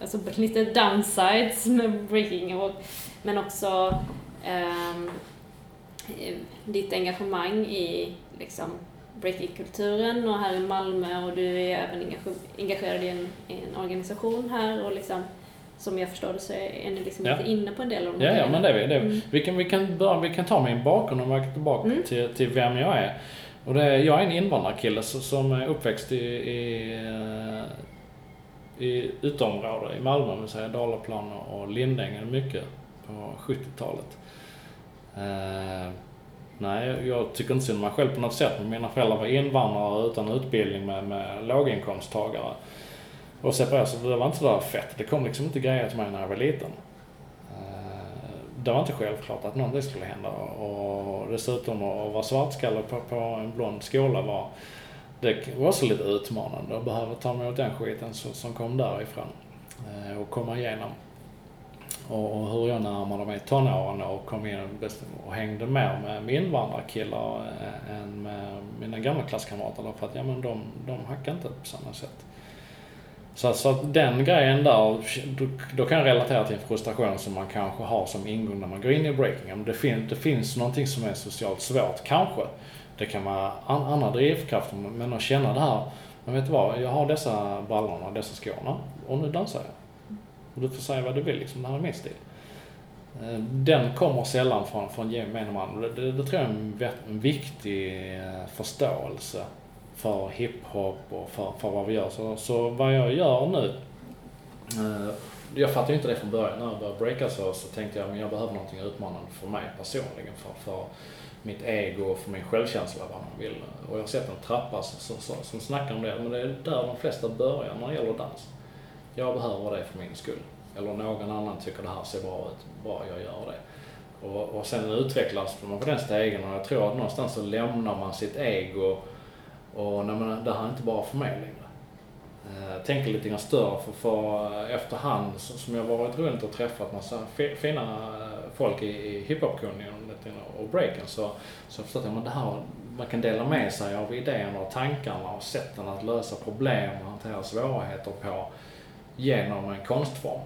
alltså lite downsides med breaking och, men också um, ditt engagemang i liksom breakingkulturen och här i Malmö och du är även engagerad i en, en organisation här och liksom som jag förstår det så är ni liksom ja. inte inne på en del av de Ja, ja men det är vi. Det är. Mm. Vi, kan, vi, kan börja, vi kan ta min bakgrund och gå tillbaka mm. till, till vem jag är. Och det jag är en invandrarkille som är uppväxt i, i, eh, i utområde i Malmö, säga Dalaplan och Lindängen mycket på 70-talet. Eh, nej, jag tycker inte synd om mig själv på något sätt, men mina föräldrar var invandrare utan utbildning med, med låginkomsttagare. Och separera så det var inte sådär fett. Det kom liksom inte grejer till mig när jag var liten. Eh, det var inte självklart att någonting skulle hända och dessutom att vara svartskalle på, på en blond skola var det var också lite utmanande att behöva ta emot den skiten som kom därifrån eh, och komma igenom. Och, hur jag närmade mig tonåren och kom in och hängde mer med invandrarkillar eh, än med mina gamla klasskamrater. För att ja, men de, de hackade inte på samma sätt. Så, så att den grejen där, då, då, kan jag relatera till en frustration som man kanske har som ingång när man går in i breaking. Det, fin, det finns någonting som är socialt svårt, kanske. Det kan vara an, andra drivkrafter, men att känna det här, men vet du vad, jag har dessa brallorna, dessa skorna och nu dansar jag. Och du får säga vad du vill, liksom, det här är min stil. Eh, den kommer sällan från, från gemene man. Det, det, det tror jag är en, en viktig eh, förståelse för hiphop och för, för vad vi gör. Så, så vad jag gör nu, eh, jag fattade ju inte det från början. När jag började breaka så, så tänkte jag att jag behöver någonting utmanande för mig personligen. För, för mitt ego och för min självkänsla vad man vill. Och jag har sett en trappa som, som, som snackar om det. Men det är där de flesta börjar när det gäller dans. Jag behöver det för min skull. Eller någon annan tycker det här ser bra ut. Bra, jag gör det. Och, och sen utvecklas man på den stegen och jag tror att någonstans så lämnar man sitt ego och nej, men det här är inte bara för mig längre. Eh, tänker lite grann större för, för efterhand som jag varit runt och träffat massa fina eh, folk i, i hiphop-communityn och breaken så, så förstått jag att det här, man kan dela med sig av idéerna och tankarna och sätten att lösa problem och hantera svårigheter på genom en konstform,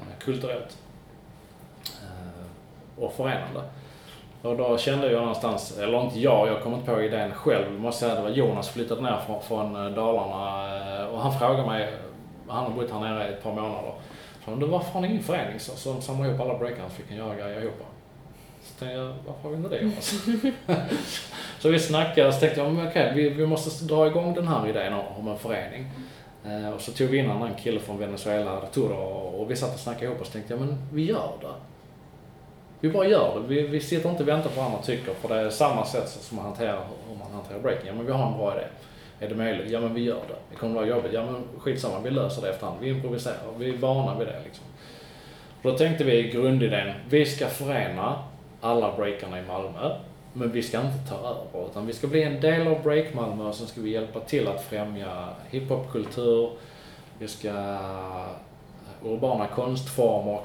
eh, kulturellt eh, och förenande. Och då kände jag någonstans, eller inte jag, jag kom inte på idén själv. Jag måste säga det var Jonas flyttade ner från, från eh, Dalarna och han frågade mig, han har bott här nere i ett par månader. Så du varför har ni ingen förening så, som samlar ihop alla breakers vi kan göra grejer ihop? Så tänkte jag, varför har vi inte det Jonas? så vi snackade och så tänkte jag, okej okay, vi, vi måste dra igång den här idén om en förening. Eh, och så tog vi in en annan kille från Venezuela, Arturo, och, vi satt och snackade ihop och så tänkte jag, men vi gör det. Vi bara gör det. Vi, vi sitter inte och väntar på vad andra tycker för det är samma sätt som man hanterar om man hanterar breaking. Ja men vi har en bra idé. Är det möjligt? Ja men vi gör det. Det kommer vara jobbigt. Ja men skitsamma, vi löser det efterhand. Vi improviserar. Vi är vana vid det liksom. Och då tänkte vi grundidén, vi ska förena alla breakarna i Malmö. Men vi ska inte ta över, utan vi ska bli en del av Break Malmö och sen ska vi hjälpa till att främja hiphopkultur. Vi ska eh, urbana konstformer.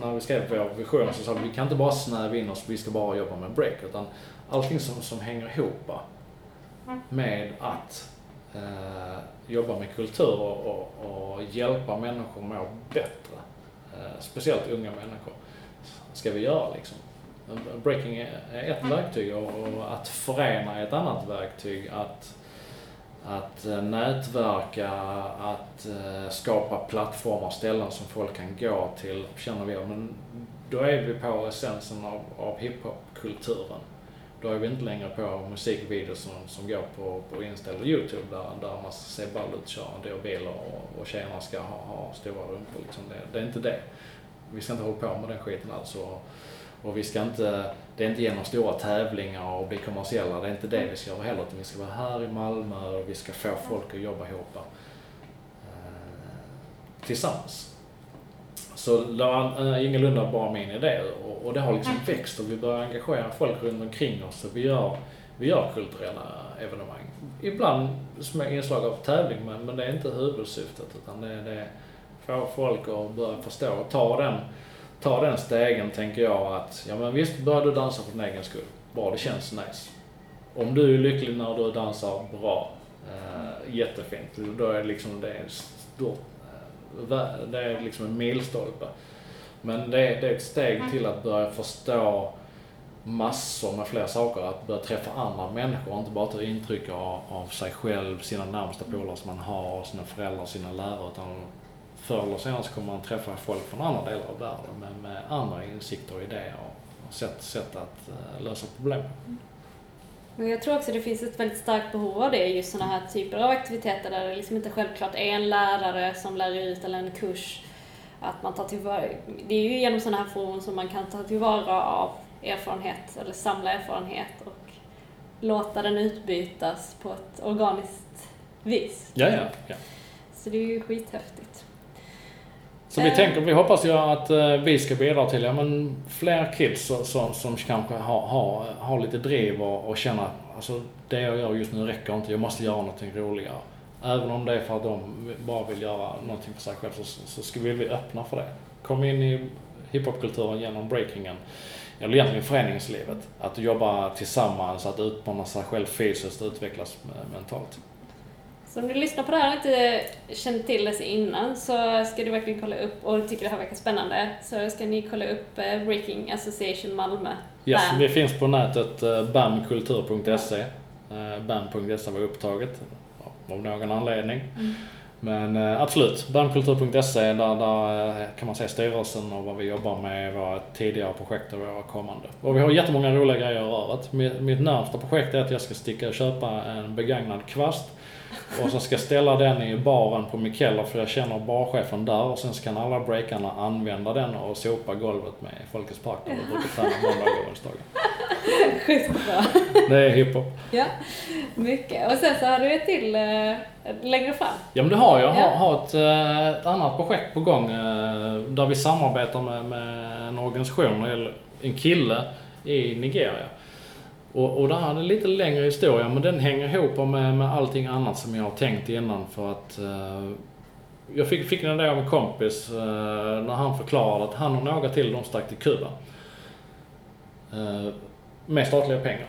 När vi skrev vår vision så sa vi, vi kan inte bara snäva in oss, vi ska bara jobba med break. Utan allting som, som hänger ihop med att eh, jobba med kultur och, och, och, hjälpa människor må bättre. Eh, speciellt unga människor. Ska vi göra liksom. Breaking är ett verktyg och, att förena är ett annat verktyg. Att att eh, nätverka, att eh, skapa plattformar, ställen som folk kan gå till, känner vi. Men då är vi på essensen av, av hiphopkulturen. Då är vi inte längre på musikvideos som, som går på, på Insta eller Youtube där, där man ska se ball ut, köra en bil och, och tjejerna ska ha, ha stora rumpor. Liksom det, det, är inte det. vi ska inte hålla på med den skiten alls. Och, och vi ska inte, det är inte genom stora tävlingar och bli kommersiella, det är inte det vi ska göra heller. Utan vi ska vara här i Malmö och vi ska få folk att jobba ihop eh, tillsammans. Så det var äh, ingalunda bara min idé och, och det har liksom växt och vi börjar engagera folk runt omkring oss och vi gör, vi gör kulturella evenemang. Ibland med inslag av tävling men, men det är inte huvudsyftet utan det, det är få folk att börja förstå och ta den, ta den stegen tänker jag att, ja men visst börjar du dansa för din egen skull. Bra, det känns nice. Om du är lycklig när du dansar bra, äh, jättefint. Då är det liksom, det är stort det är liksom en milstolpe. Men det är, det är ett steg till att börja förstå massor med fler saker. Att börja träffa andra människor och inte bara ta intryck av, av sig själv, sina närmsta polare som man har, sina föräldrar, sina lärare. Utan förr eller senare så kommer man träffa folk från andra delar av världen med, med andra insikter och idéer och sätt, sätt att uh, lösa problem. Men jag tror också det finns ett väldigt starkt behov av det, just sådana här typer av aktiviteter där det liksom inte självklart är en lärare som lär ut eller en kurs. Att man tar tillvara, det är ju genom sådana här forum som man kan ta tillvara av erfarenhet eller samla erfarenhet och låta den utbytas på ett organiskt vis. Ja, ja, ja. Så det är ju skithäftigt. Så vi tänker, vi hoppas ju att eh, vi ska bidra till, ja men fler kids som, som kanske har, har, har lite driv och, och känner att alltså, det jag gör just nu räcker inte, jag måste göra någonting roligare. Även om det är för att de bara vill göra någonting för sig själv så, så ska vi bli öppna för det. Kom in i hiphopkulturen genom breakingen, eller egentligen föreningslivet. Att jobba tillsammans, att utmana sig själv fysiskt och utvecklas mentalt. Så om du lyssnar på det här och inte känner till det innan så ska du verkligen kolla upp och tycker det här verkar spännande så ska ni kolla upp eh, Breaking Association Malmö. Yes, BAM. vi finns på nätet eh, bamkultur.se. Eh, bam.se var upptaget av någon anledning. Mm. Men absolut, bamkultur.se där, där kan man se styrelsen och vad vi jobbar med, våra tidigare projekt och våra kommande. Och vi har jättemånga roliga grejer i röret. Mitt, mitt närmsta projekt är att jag ska sticka och köpa en begagnad kvast och så ska jag ställa den i baren på Mikella för jag känner barchefen där och sen så kan alla breakarna använda den och sopa golvet med Folkets Park där vi brukar träna måndagar och onsdagar. Skitbra. Det är hiphop. Ja, mycket. Och sen så har du ett till äh, längre fram. Ja men det har jag. Jag har, har ett, ett annat projekt på gång äh, där vi samarbetar med, med en organisation, eller en kille i Nigeria och, och det här är en lite längre historia, men den hänger ihop med, med allting annat som jag har tänkt innan för att uh, jag fick, fick den där av en kompis uh, när han förklarade att han och några till de stack till Kuba. Uh, med statliga pengar.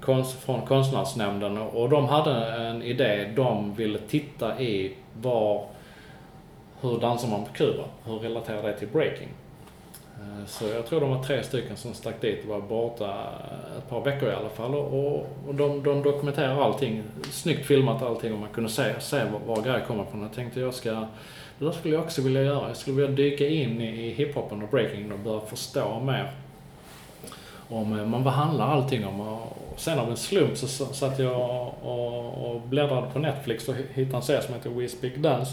Konst, från konstnärsnämnden och de hade en idé. De ville titta i var, hur dansar man på Kuba? Hur relaterar det till breaking? Eh, så jag tror de var tre stycken som stack dit och var borta ett par veckor i alla fall. Och, och de, de dokumenterar allting. Snyggt filmat allting och man kunde se, se var, var grejer kommer från. Jag tänkte jag ska, det där skulle jag också vilja göra. Jag skulle vilja dyka in i, i hiphopen och breaking och börja förstå mer om eh, man behandlar allting om. Och sen av en slump så satt jag och, och bläddrade på Netflix och hittade en serie som heter We Speak Dance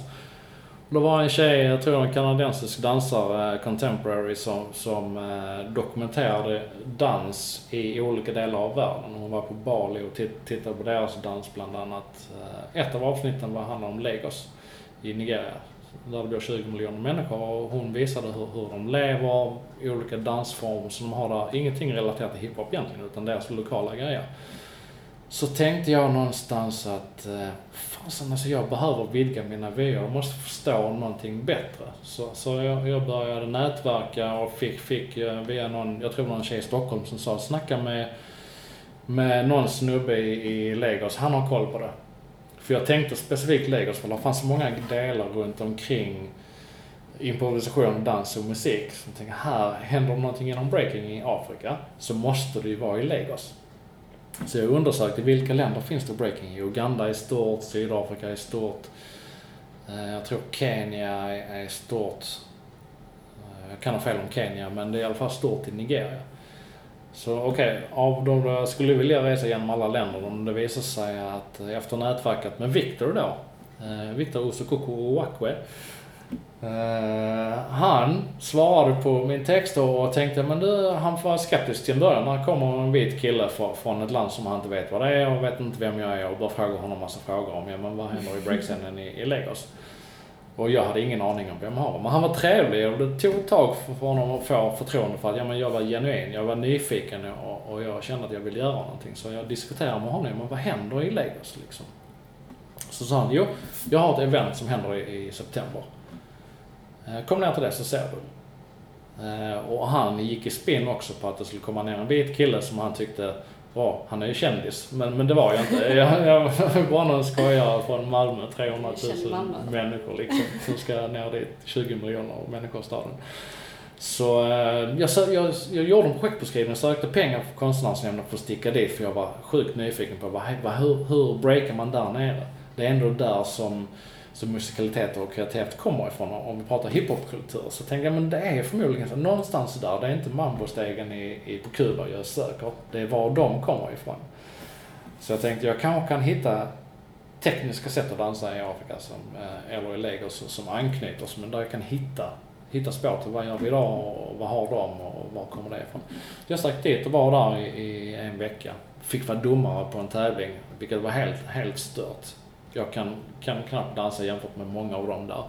det var en tjej, jag tror en kanadensisk dansare, eh, contemporary, som, som eh, dokumenterade dans i olika delar av världen. Hon var på Bali och tittade på deras dans bland annat. Eh, ett av avsnitten var handlade om Lagos i Nigeria. Där det bor 20 miljoner människor och hon visade hur, hur de lever, olika dansformer som de har där. Ingenting relaterat till hiphop egentligen, utan deras lokala grejer så tänkte jag någonstans att eh, fasen alltså jag behöver vidga mina vyer, jag måste förstå någonting bättre. Så, så jag, jag började nätverka och fick, fick eh, via någon, jag tror någon tjej i Stockholm som sa snacka med, med någon snubbe i, i Lagos, han har koll på det. För jag tänkte specifikt Lagos för det fanns så många delar runt omkring improvisation, dans och musik. Så jag tänkte här händer någonting inom breaking i Afrika så måste det ju vara i Lagos. Så jag undersökte vilka länder finns det breaking i. Uganda är stort, Sydafrika är stort. Eh, jag tror Kenya är stort. Eh, jag kan ha fel om Kenya, men det är i alla fall stort i Nigeria. Så okej, okay, av de jag skulle vilja resa genom alla länder, om det visar sig att eh, efter nätverket med Victor då, Victor Osokoko Owakwe, Uh, han svarade på min text och tänkte, men du, han var skeptisk till en början. När kommer en vit kille från ett land som han inte vet vad det är och vet inte vem jag är och bara frågar honom massa frågor om, ja men vad händer i breakscenen i, i Lagos? Och jag hade ingen aning om vem han var. Men han var trevlig och det tog ett tag för honom att få förtroende för att ja, men jag var genuin, jag var nyfiken och, och jag kände att jag ville göra någonting. Så jag diskuterade med honom, men vad händer i Lagos liksom? Så sa han, jo, jag har ett event som händer i, i september. Eh, kom ner till det så ser du. Eh, och han gick i spinn också på att det skulle komma ner en vit kille som han tyckte var, han är ju kändis. Men, men det var jag inte. Jag, jag var bara någon skojare från Malmö, 300 000 människor liksom. Som ska ner dit, 20 miljoner människor i staden. Så eh, jag, jag, jag gjorde en projektbeskrivning, sökte pengar för konstnärsnämnden för att sticka dit för jag var sjukt nyfiken på vad, hur, hur breakar man där nere? Det är ändå där som som musikalitet och kreativitet kommer ifrån. Om vi pratar hiphopkultur så tänker jag men det är förmodligen så, någonstans där. Det är inte mambostegen i, i, på Kuba jag söker. Det är var de kommer ifrån. Så jag tänkte jag kanske kan hitta tekniska sätt att dansa i Afrika som, eh, eller i Lagos som anknyter, men där jag kan hitta, hitta spår till vad gör vi idag och vad har de och var kommer det ifrån. Jag stack dit och var där i, i en vecka. Fick vara domare på en tävling, vilket var helt, helt stört jag kan, kan knappt dansa jämfört med många av dem där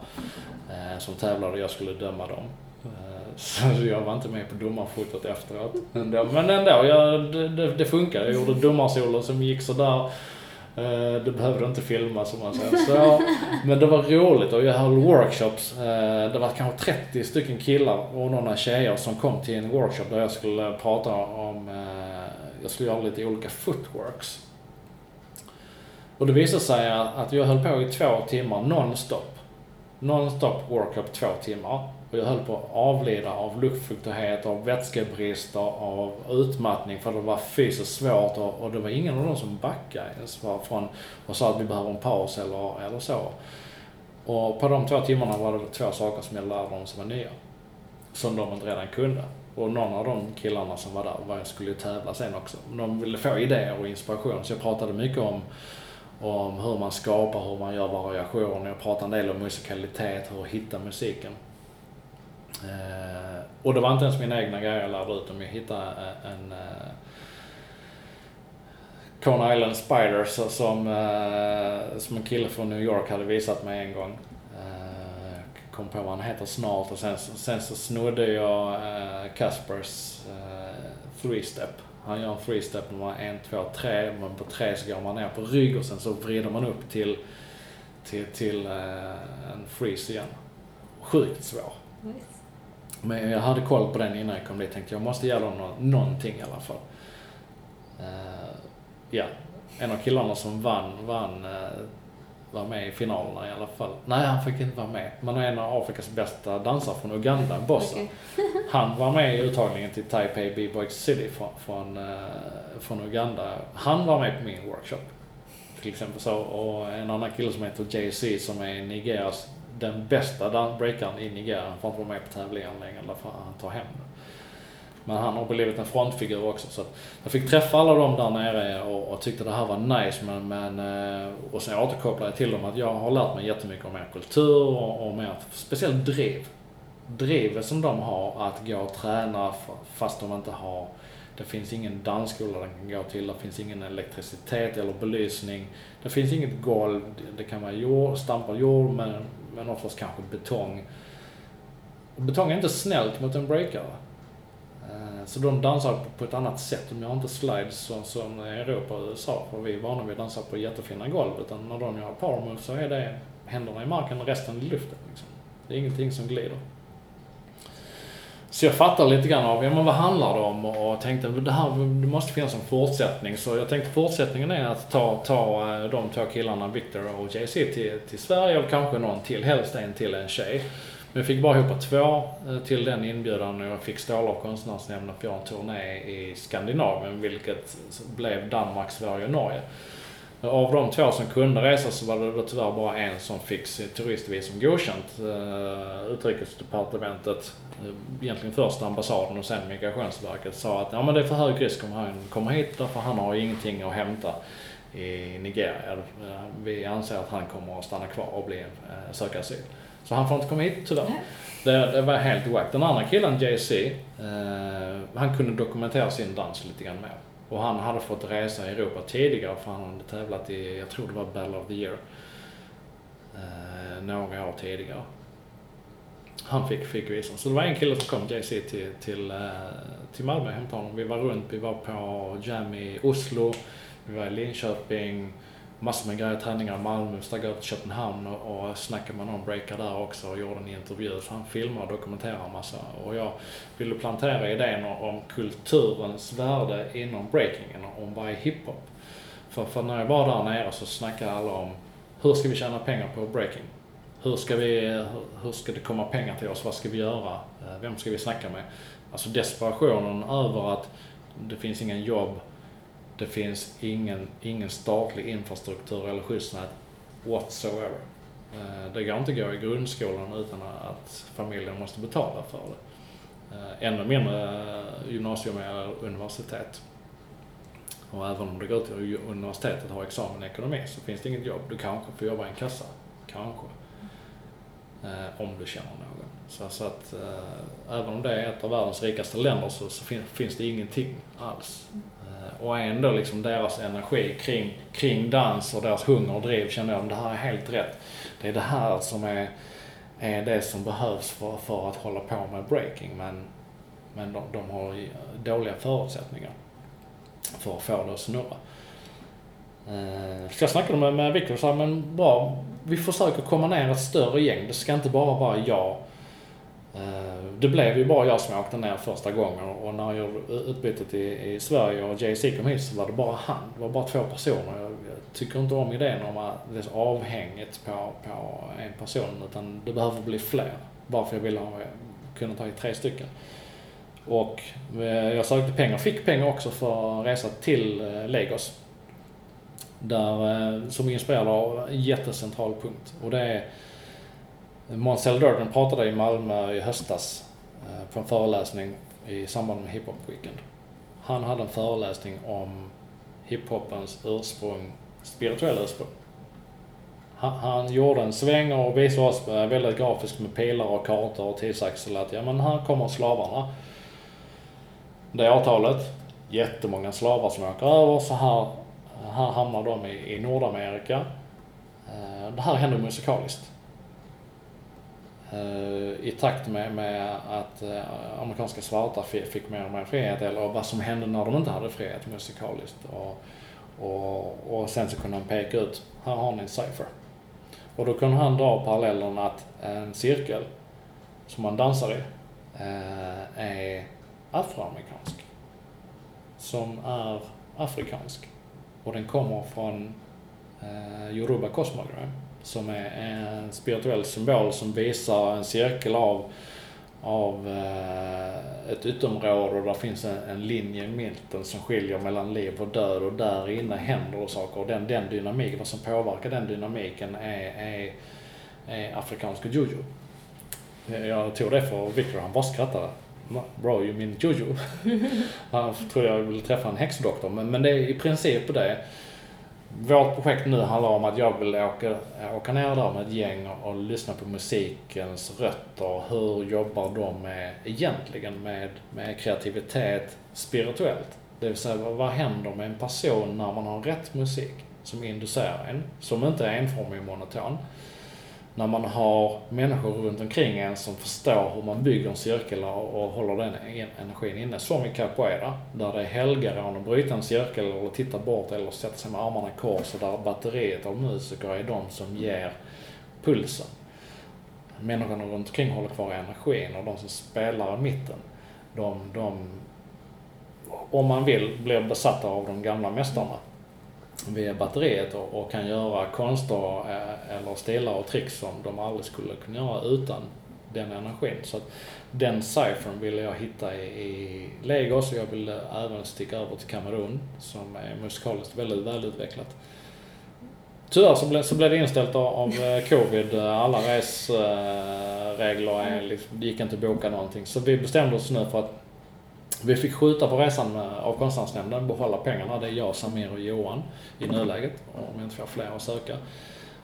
eh, som tävlade och jag skulle döma dem. Eh, så jag var inte med på domarfotot efteråt. Ändå. Men ändå, jag, det, det funkar. Jag gjorde domarsolo som gick sådär. Eh, det behövde inte filmas som man säger. Så, men det var roligt och jag höll workshops. Eh, det var kanske 30 stycken killar och några tjejer som kom till en workshop där jag skulle prata om, eh, jag skulle göra lite olika footworks. Och det visade sig att jag höll på i två timmar nonstop. Nonstop workup två timmar. Och jag höll på att avlida av luftfuktighet, av vätskebrist, av utmattning för det var fysiskt svårt och, och det var ingen av dem som backade ens från och sa att vi behöver en paus eller, eller så. Och på de två timmarna var det två saker som jag lärde dem som var nya. Som de inte redan kunde. Och någon av de killarna som var där var, skulle tävla sen också. De ville få idéer och inspiration så jag pratade mycket om om hur man skapar, hur man gör variationer. Jag pratar en del om musikalitet, hur att hitta musiken. Eh, och det var inte ens mina egna grejer jag lärde ut, om jag hittade eh, en eh, Cone Island Spider som, eh, som en kille från New York hade visat mig en gång. Eh, kom på vad han heter snart och sen, sen så snodde jag eh, Caspers eh, Three Step han gör en freestep när man är en, två, tre. Men på tre så går man ner på rygg och sen så vrider man upp till, till, till uh, en freeze igen. Sjukt svår. Nice. Men jag hade koll på den innan jag kom dit. Tänkte jag måste göra no någonting i alla fall. Uh, ja, en av killarna som vann, vann uh, var med i finalerna i alla fall. Nej, han fick inte vara med. Men en av Afrikas bästa dansare från Uganda, Bossa. Okay. han var med i uttagningen till Taipei B-Boy City från, från, uh, från Uganda. Han var med på min workshop. Till exempel så. Och en annan kille som heter JC som är Nigerias, den bästa breakaren i Nigeria. Han får inte vara med på tävlingen längre, därför han tar hem det. Men han har blivit en frontfigur också. Så jag fick träffa alla dem där nere och, och tyckte det här var nice. Men, men, eh, och sen återkopplade jag till dem att jag har lärt mig jättemycket om er kultur och, och mer, speciellt driv. Drivet som de har att gå och träna fast de inte har det finns ingen dansskola de kan gå till, det finns ingen elektricitet eller belysning. Det finns inget golv, det kan vara jord, stampad jord men, men oftast kanske betong. Betong är inte snällt mot en breakare. Eh, så de dansar på ett annat sätt. De gör inte slides som, som Europa och USA, för vi är vana vid att dansa på jättefina golv. Utan när de gör power moves så är det händerna i marken och resten i luften. Liksom. Det är ingenting som glider. Så jag fattar lite grann av, ja men vad handlar det om? Och tänkte, det här det måste finnas en fortsättning. Så jag tänkte fortsättningen är att ta, ta eh, de två killarna, Victor och JC, till, till Sverige och kanske någon till, helst en till en tjej. Men jag fick bara ihop två eh, till den inbjudan och jag fick stålar av konstnärsnämnden för en turné i Skandinavien, vilket blev Danmark, Sverige och Norge. Av de två som kunde resa så var det då tyvärr bara en som fick sitt turistvisum godkänt. Eh, utrikesdepartementet, eh, egentligen först ambassaden och sen migrationsverket sa att ja men det är för hög risk om han kommer hit därför han har ingenting att hämta i Nigeria. Vi anser att han kommer att stanna kvar och bli, söka asyl. Så han får inte komma hit tyvärr. Nej. Det, det var helt wack. Den andra killen, JC, eh, han kunde dokumentera sin dans lite grann mer. Och han hade fått resa i Europa tidigare för han hade tävlat i, jag tror det var Battle of the Year, eh, några år tidigare. Han fick, fick visa. Så det var en kille som kom, JC, till, till, eh, till Malmö och hämtade honom. Vi var runt, vi var på Jam i Oslo, vi var i Linköping, massor med grejer, träningar i Malmö, stack över till Köpenhamn och, och snackade med någon breaker där också och gjorde en intervju. Så han filmar och dokumenterar massa. Och jag ville plantera idén om kulturens värde inom breakingen, om vad är hiphop? För, för när jag var där nere så snackade alla om hur ska vi tjäna pengar på breaking? Hur ska, vi, hur ska det komma pengar till oss? Vad ska vi göra? Eh, vem ska vi snacka med? Alltså desperationen över att det finns ingen jobb, det finns ingen, ingen statlig infrastruktur eller skyddsnät whatsoever. Eh, det går inte att gå i grundskolan utan att familjen måste betala för det. Eh, ännu mindre eh, gymnasium eller universitet. Och även om du går till universitetet och har examen i ekonomi så finns det inget jobb. Du kanske får jobba i en kassa. Kanske. Om du känner någon. Så, så att även om det är ett av världens rikaste länder så, så finns det ingenting alls. Mm. Eh, och ändå liksom deras energi kring, kring dans och deras hunger och driv känner jag, det här är helt rätt. Det är det här som är, är det som behövs för, för att hålla på med breaking. Men, men de, de har dåliga förutsättningar för att få det att snurra. Eh, Så jag snackade med, med Victor och sa, men bra, vi försöker komma ner ett större gäng. Det ska inte bara vara jag. Eh, det blev ju bara jag som åkte ner första gången och när jag gjorde utbytet i, i Sverige och JC kom hit så var det bara han. Det var bara två personer. Jag, jag tycker inte om idén om att det är avhängigt på, på en person utan det behöver bli fler. Varför jag ville ha, kunna ta i tre stycken. Och eh, jag sökte pengar, fick pengar också för att resa till eh, Lagos. Där, som är inspirerad av en jättecentral punkt. Och det är Måns Durden pratade i Malmö i höstas eh, på en föreläsning i samband med Hip Hop Weekend. Han hade en föreläsning om hiphopens ursprung, spirituella ursprung. Han, han gjorde en sväng och visade oss eh, väldigt grafiskt med pilar och kartor och tidsaxel att ja men här kommer slavarna. Det årtalet, jättemånga slavar som åker över så här, här hamnar de i, i Nordamerika. Eh, det här händer musikaliskt. Eh, I takt med, med att eh, amerikanska svarta fick mer och mer frihet eller vad som hände när de inte hade frihet musikaliskt. Och, och, och sen så kunde han peka ut, här har ni en cypher. Och då kunde han dra parallellen att en cirkel som man dansar i eh, är afroamerikansk. Som är afrikansk. Och den kommer från eh, Yoruba Cosmogram som är en spirituell symbol som visar en cirkel av, av eh, ett ytterområde och där finns en, en linje i mitten som skiljer mellan liv och död och där inne händer det saker och den, den dynamiken, vad som påverkar den dynamiken är, är, är afrikansk juju. Jag tog det för Victor, han bara skrattade. Bro, you mean juju? han trodde jag ville träffa en häxdoktor, men, men det är i princip det. Vårt projekt nu handlar om att jag vill åka, åka ner där med ett gäng och, och lyssna på musikens rötter. Hur jobbar de med, egentligen med, med kreativitet spirituellt? Det vill säga, vad, vad händer med en person när man har rätt musik som inducerar en, som inte är enformig och monoton? När man har människor runt omkring en som förstår hur man bygger en cirkel och, håller den energin inne. Som i capoeira, där det är helgerån att bryta en cirkel eller titta bort eller sätta sig med armarna i kors och där batteriet av musiker är de som ger pulsen. Människorna runt omkring håller kvar energin och de som spelar i mitten, de, de om man vill, blir besatta av de gamla mästarna via batteriet och, och kan göra konster eh, eller stilar och tricks som de aldrig skulle kunna göra utan den energin. Så att den ciphern ville jag hitta i, i Lagos och jag ville även sticka över till Kamerun som är musikaliskt väldigt välutvecklat. Tyvärr så blev, så blev det inställt av, av eh, covid. Alla resregler liksom, det gick inte att boka någonting. Så vi bestämde oss nu för att vi fick skjuta på resan med, av konstnärsnämnden, behålla pengarna. Det är jag, Samir och Johan i nuläget, om jag inte får fler att söka.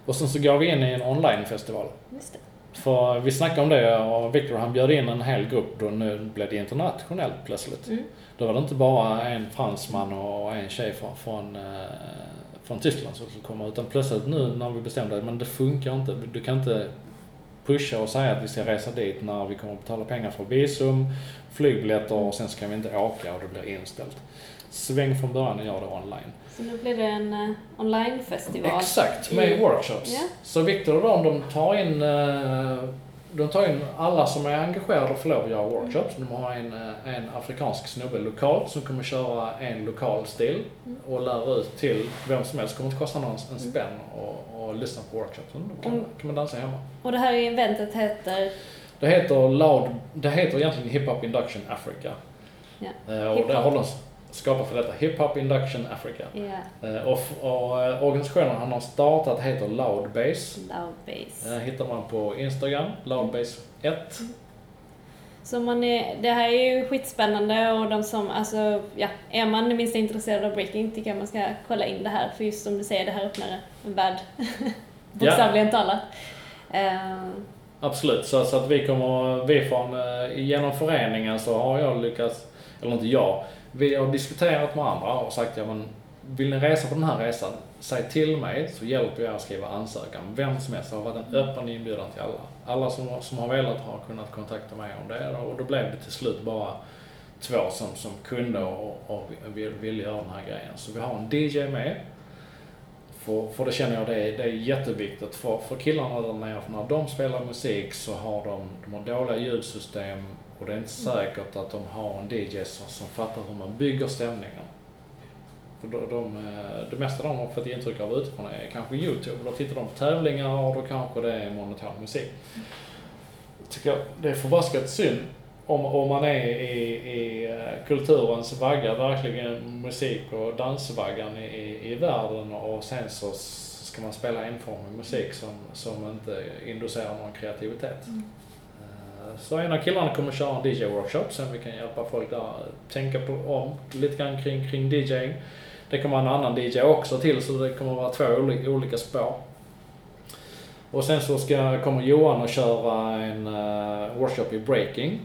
Och sen så går vi in i en onlinefestival. Just det. För vi snackade om det och Victor han bjöd in en hel grupp då nu blev det internationellt plötsligt. Mm. Då var det inte bara en fransman och en tjej från, från, eh, från Tyskland som skulle komma utan plötsligt nu när vi bestämde att det funkar inte. Du kan inte pusha och säga att vi ska resa dit när vi kommer att betala pengar för visum, flygbiljetter och sen ska vi inte åka och det blir inställt. Sväng från början och gör det online. Så nu blir det en uh, onlinefestival. Exakt, med i- workshops. Ja. Så Victor och de, de tar in eh, de tar in alla som är engagerade och får lov att göra workshops. De har en, eh, en afrikansk snubbe lokalt som kommer köra en lokal stil och lära ut till vem som helst. Det kommer inte kosta någon en spänn och, och lyssna på workshopsen. Då kan, Mm. kan man dansa hemma. Och det här eventet heter Det heter Loud, det heter egentligen Hip Hop Induction Africa. Ja. Eh, och det. Skapat för detta, Hip Hop Induction Africa. Eh, och och eh, organisationen han har startat heter Loudbase. Loudbase. Eh, hittar man på Instagram, Loudbase1. Så man är, det här är ju skitspännande och de som, alltså, ja, är man det minsta intresserad av breaking tycker jag man ska kolla in det här. För just som du säger, det här öppnar en värld. Bokstavligen talat. Eh, Absolut, så, så att vi kommer, vi från, genom föreningen så har jag lyckats, eller inte jag, vi har diskuterat med andra och sagt ja men vill ni resa på den här resan, säg till mig så hjälper jag att skriva ansökan. Vem som helst, det har varit en öppen inbjudan till alla. Alla som, som har velat har kunnat kontakta mig om det och då blev det till slut bara två som, som kunde och, och vill, ville göra den här grejen. Så vi har en DJ med. För, för det känner jag det är, det är jätteviktigt. För, för killarna där nere, för när de spelar musik så har de, de har dåliga ljudsystem och det är inte säkert att de har en DJ som, som fattar hur man bygger stämningen. För de, de, det mesta de har fått intryck av utifrån är kanske YouTube. Då tittar de på tävlingar och då kanske det är monoton musik. Jag tycker jag det är förbaskat synd om, om man är i, i eh, kulturens vagga, verkligen musik och dansvaggan i, i, världen och sen så ska man spela enformig musik som, som inte inducerar någon kreativitet. Mm. Så en av killarna kommer köra en DJ-workshop, sen vi kan hjälpa folk där att tänka på, om lite grann kring, kring DJing. Det kommer en annan DJ också till, så det kommer vara två olika, olika spår. Och sen så ska, kommer Johan att köra en uh, workshop i breaking.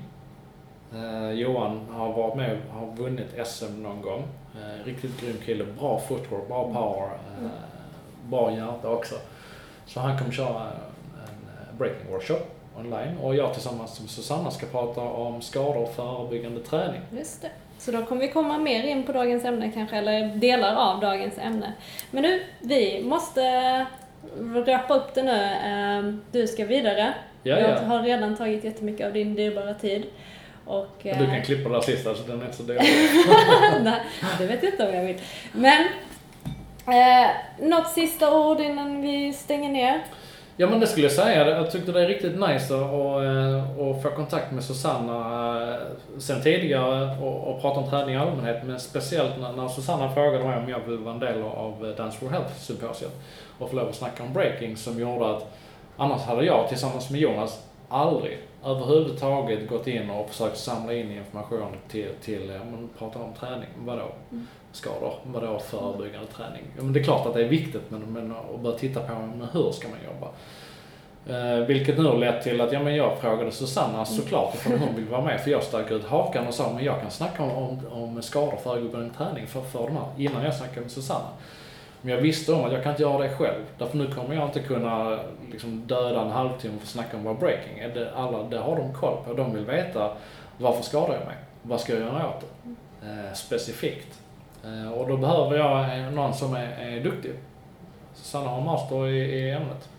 Eh, Johan har varit med har vunnit SM någon gång. Eh, riktigt grym kille, bra footwork, bra power, eh, bra hjärta också. Så han kommer köra en eh, breaking workshop online och jag tillsammans med Susanna ska prata om skador och förebyggande träning. Just det. Så då kommer vi komma mer in på dagens ämne kanske, eller delar av dagens ämne. Men nu, vi måste wrappa upp det nu. Ehm, Du ska vidare. Ja, Jag ja. har redan tagit jättemycket av din dyrbara tid. Och, Du eh, kan klippa det där sista så den är inte så dålig. Nej, det vet jag inte om jag vill. Men, eh, något sista ord innan vi stänger ner? Ja men det skulle jag säga. Jag tyckte det är riktigt nice att, att, eh, att få kontakt med Susanna eh, sen tidigare och, och prata om träning i allmänhet. Men speciellt när, när Susanna frågade mig om jag ville vara en del av eh, Dance for Health symposiet och få lov att snacka om breaking som gjorde att annars hade jag tillsammans med Jonas aldrig överhuvudtaget gått in och försökt samla in information till, till ja, prata om träning. Vadå? Mm. Skador? Vadå förebyggande träning? Ja, men det är klart att det är viktigt men, men att börja titta på men hur ska man jobba? Eh, vilket nu har lett till att ja, men jag frågade Susanna såklart ifall hon vill vara med för jag stack ut hakan och sa men jag kan snacka om, om, om skador förebyggande träning för, för de här innan jag snackade med Susanna. Men jag visste om att jag kan inte göra det själv. Därför nu kommer jag inte kunna liksom, döda en halvtimme för att snacka om vad breaking är. Det, alla, det har de koll på. De vill veta varför skadar jag mig? Vad ska jag göra åt det? Eh, specifikt. Eh, och då behöver jag eh, någon som är, är duktig. Susanna har master i, i ämnet.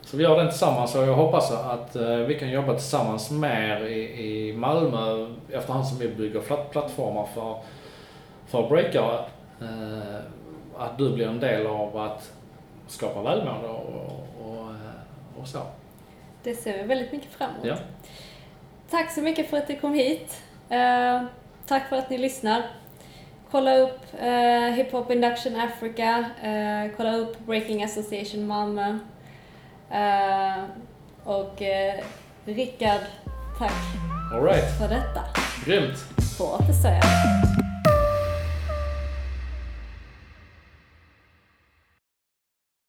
Så vi gör den tillsammans och jag hoppas att eh, vi kan jobba tillsammans mer i, i Malmö efterhand som vi bygger platt, plattformar för, för breakare. Att du blir en del av att skapa välmående och, och, och, så. Det ser vi väldigt mycket fram emot. Ja. Tack så mycket för att du kom hit. Tack för att ni lyssnar. Kolla upp eh, Hip Hop Induction Africa. Eh, kolla upp Breaking Association Malmö. Eh, och eh, Rickard, tack right. för detta. grymt. På återseende.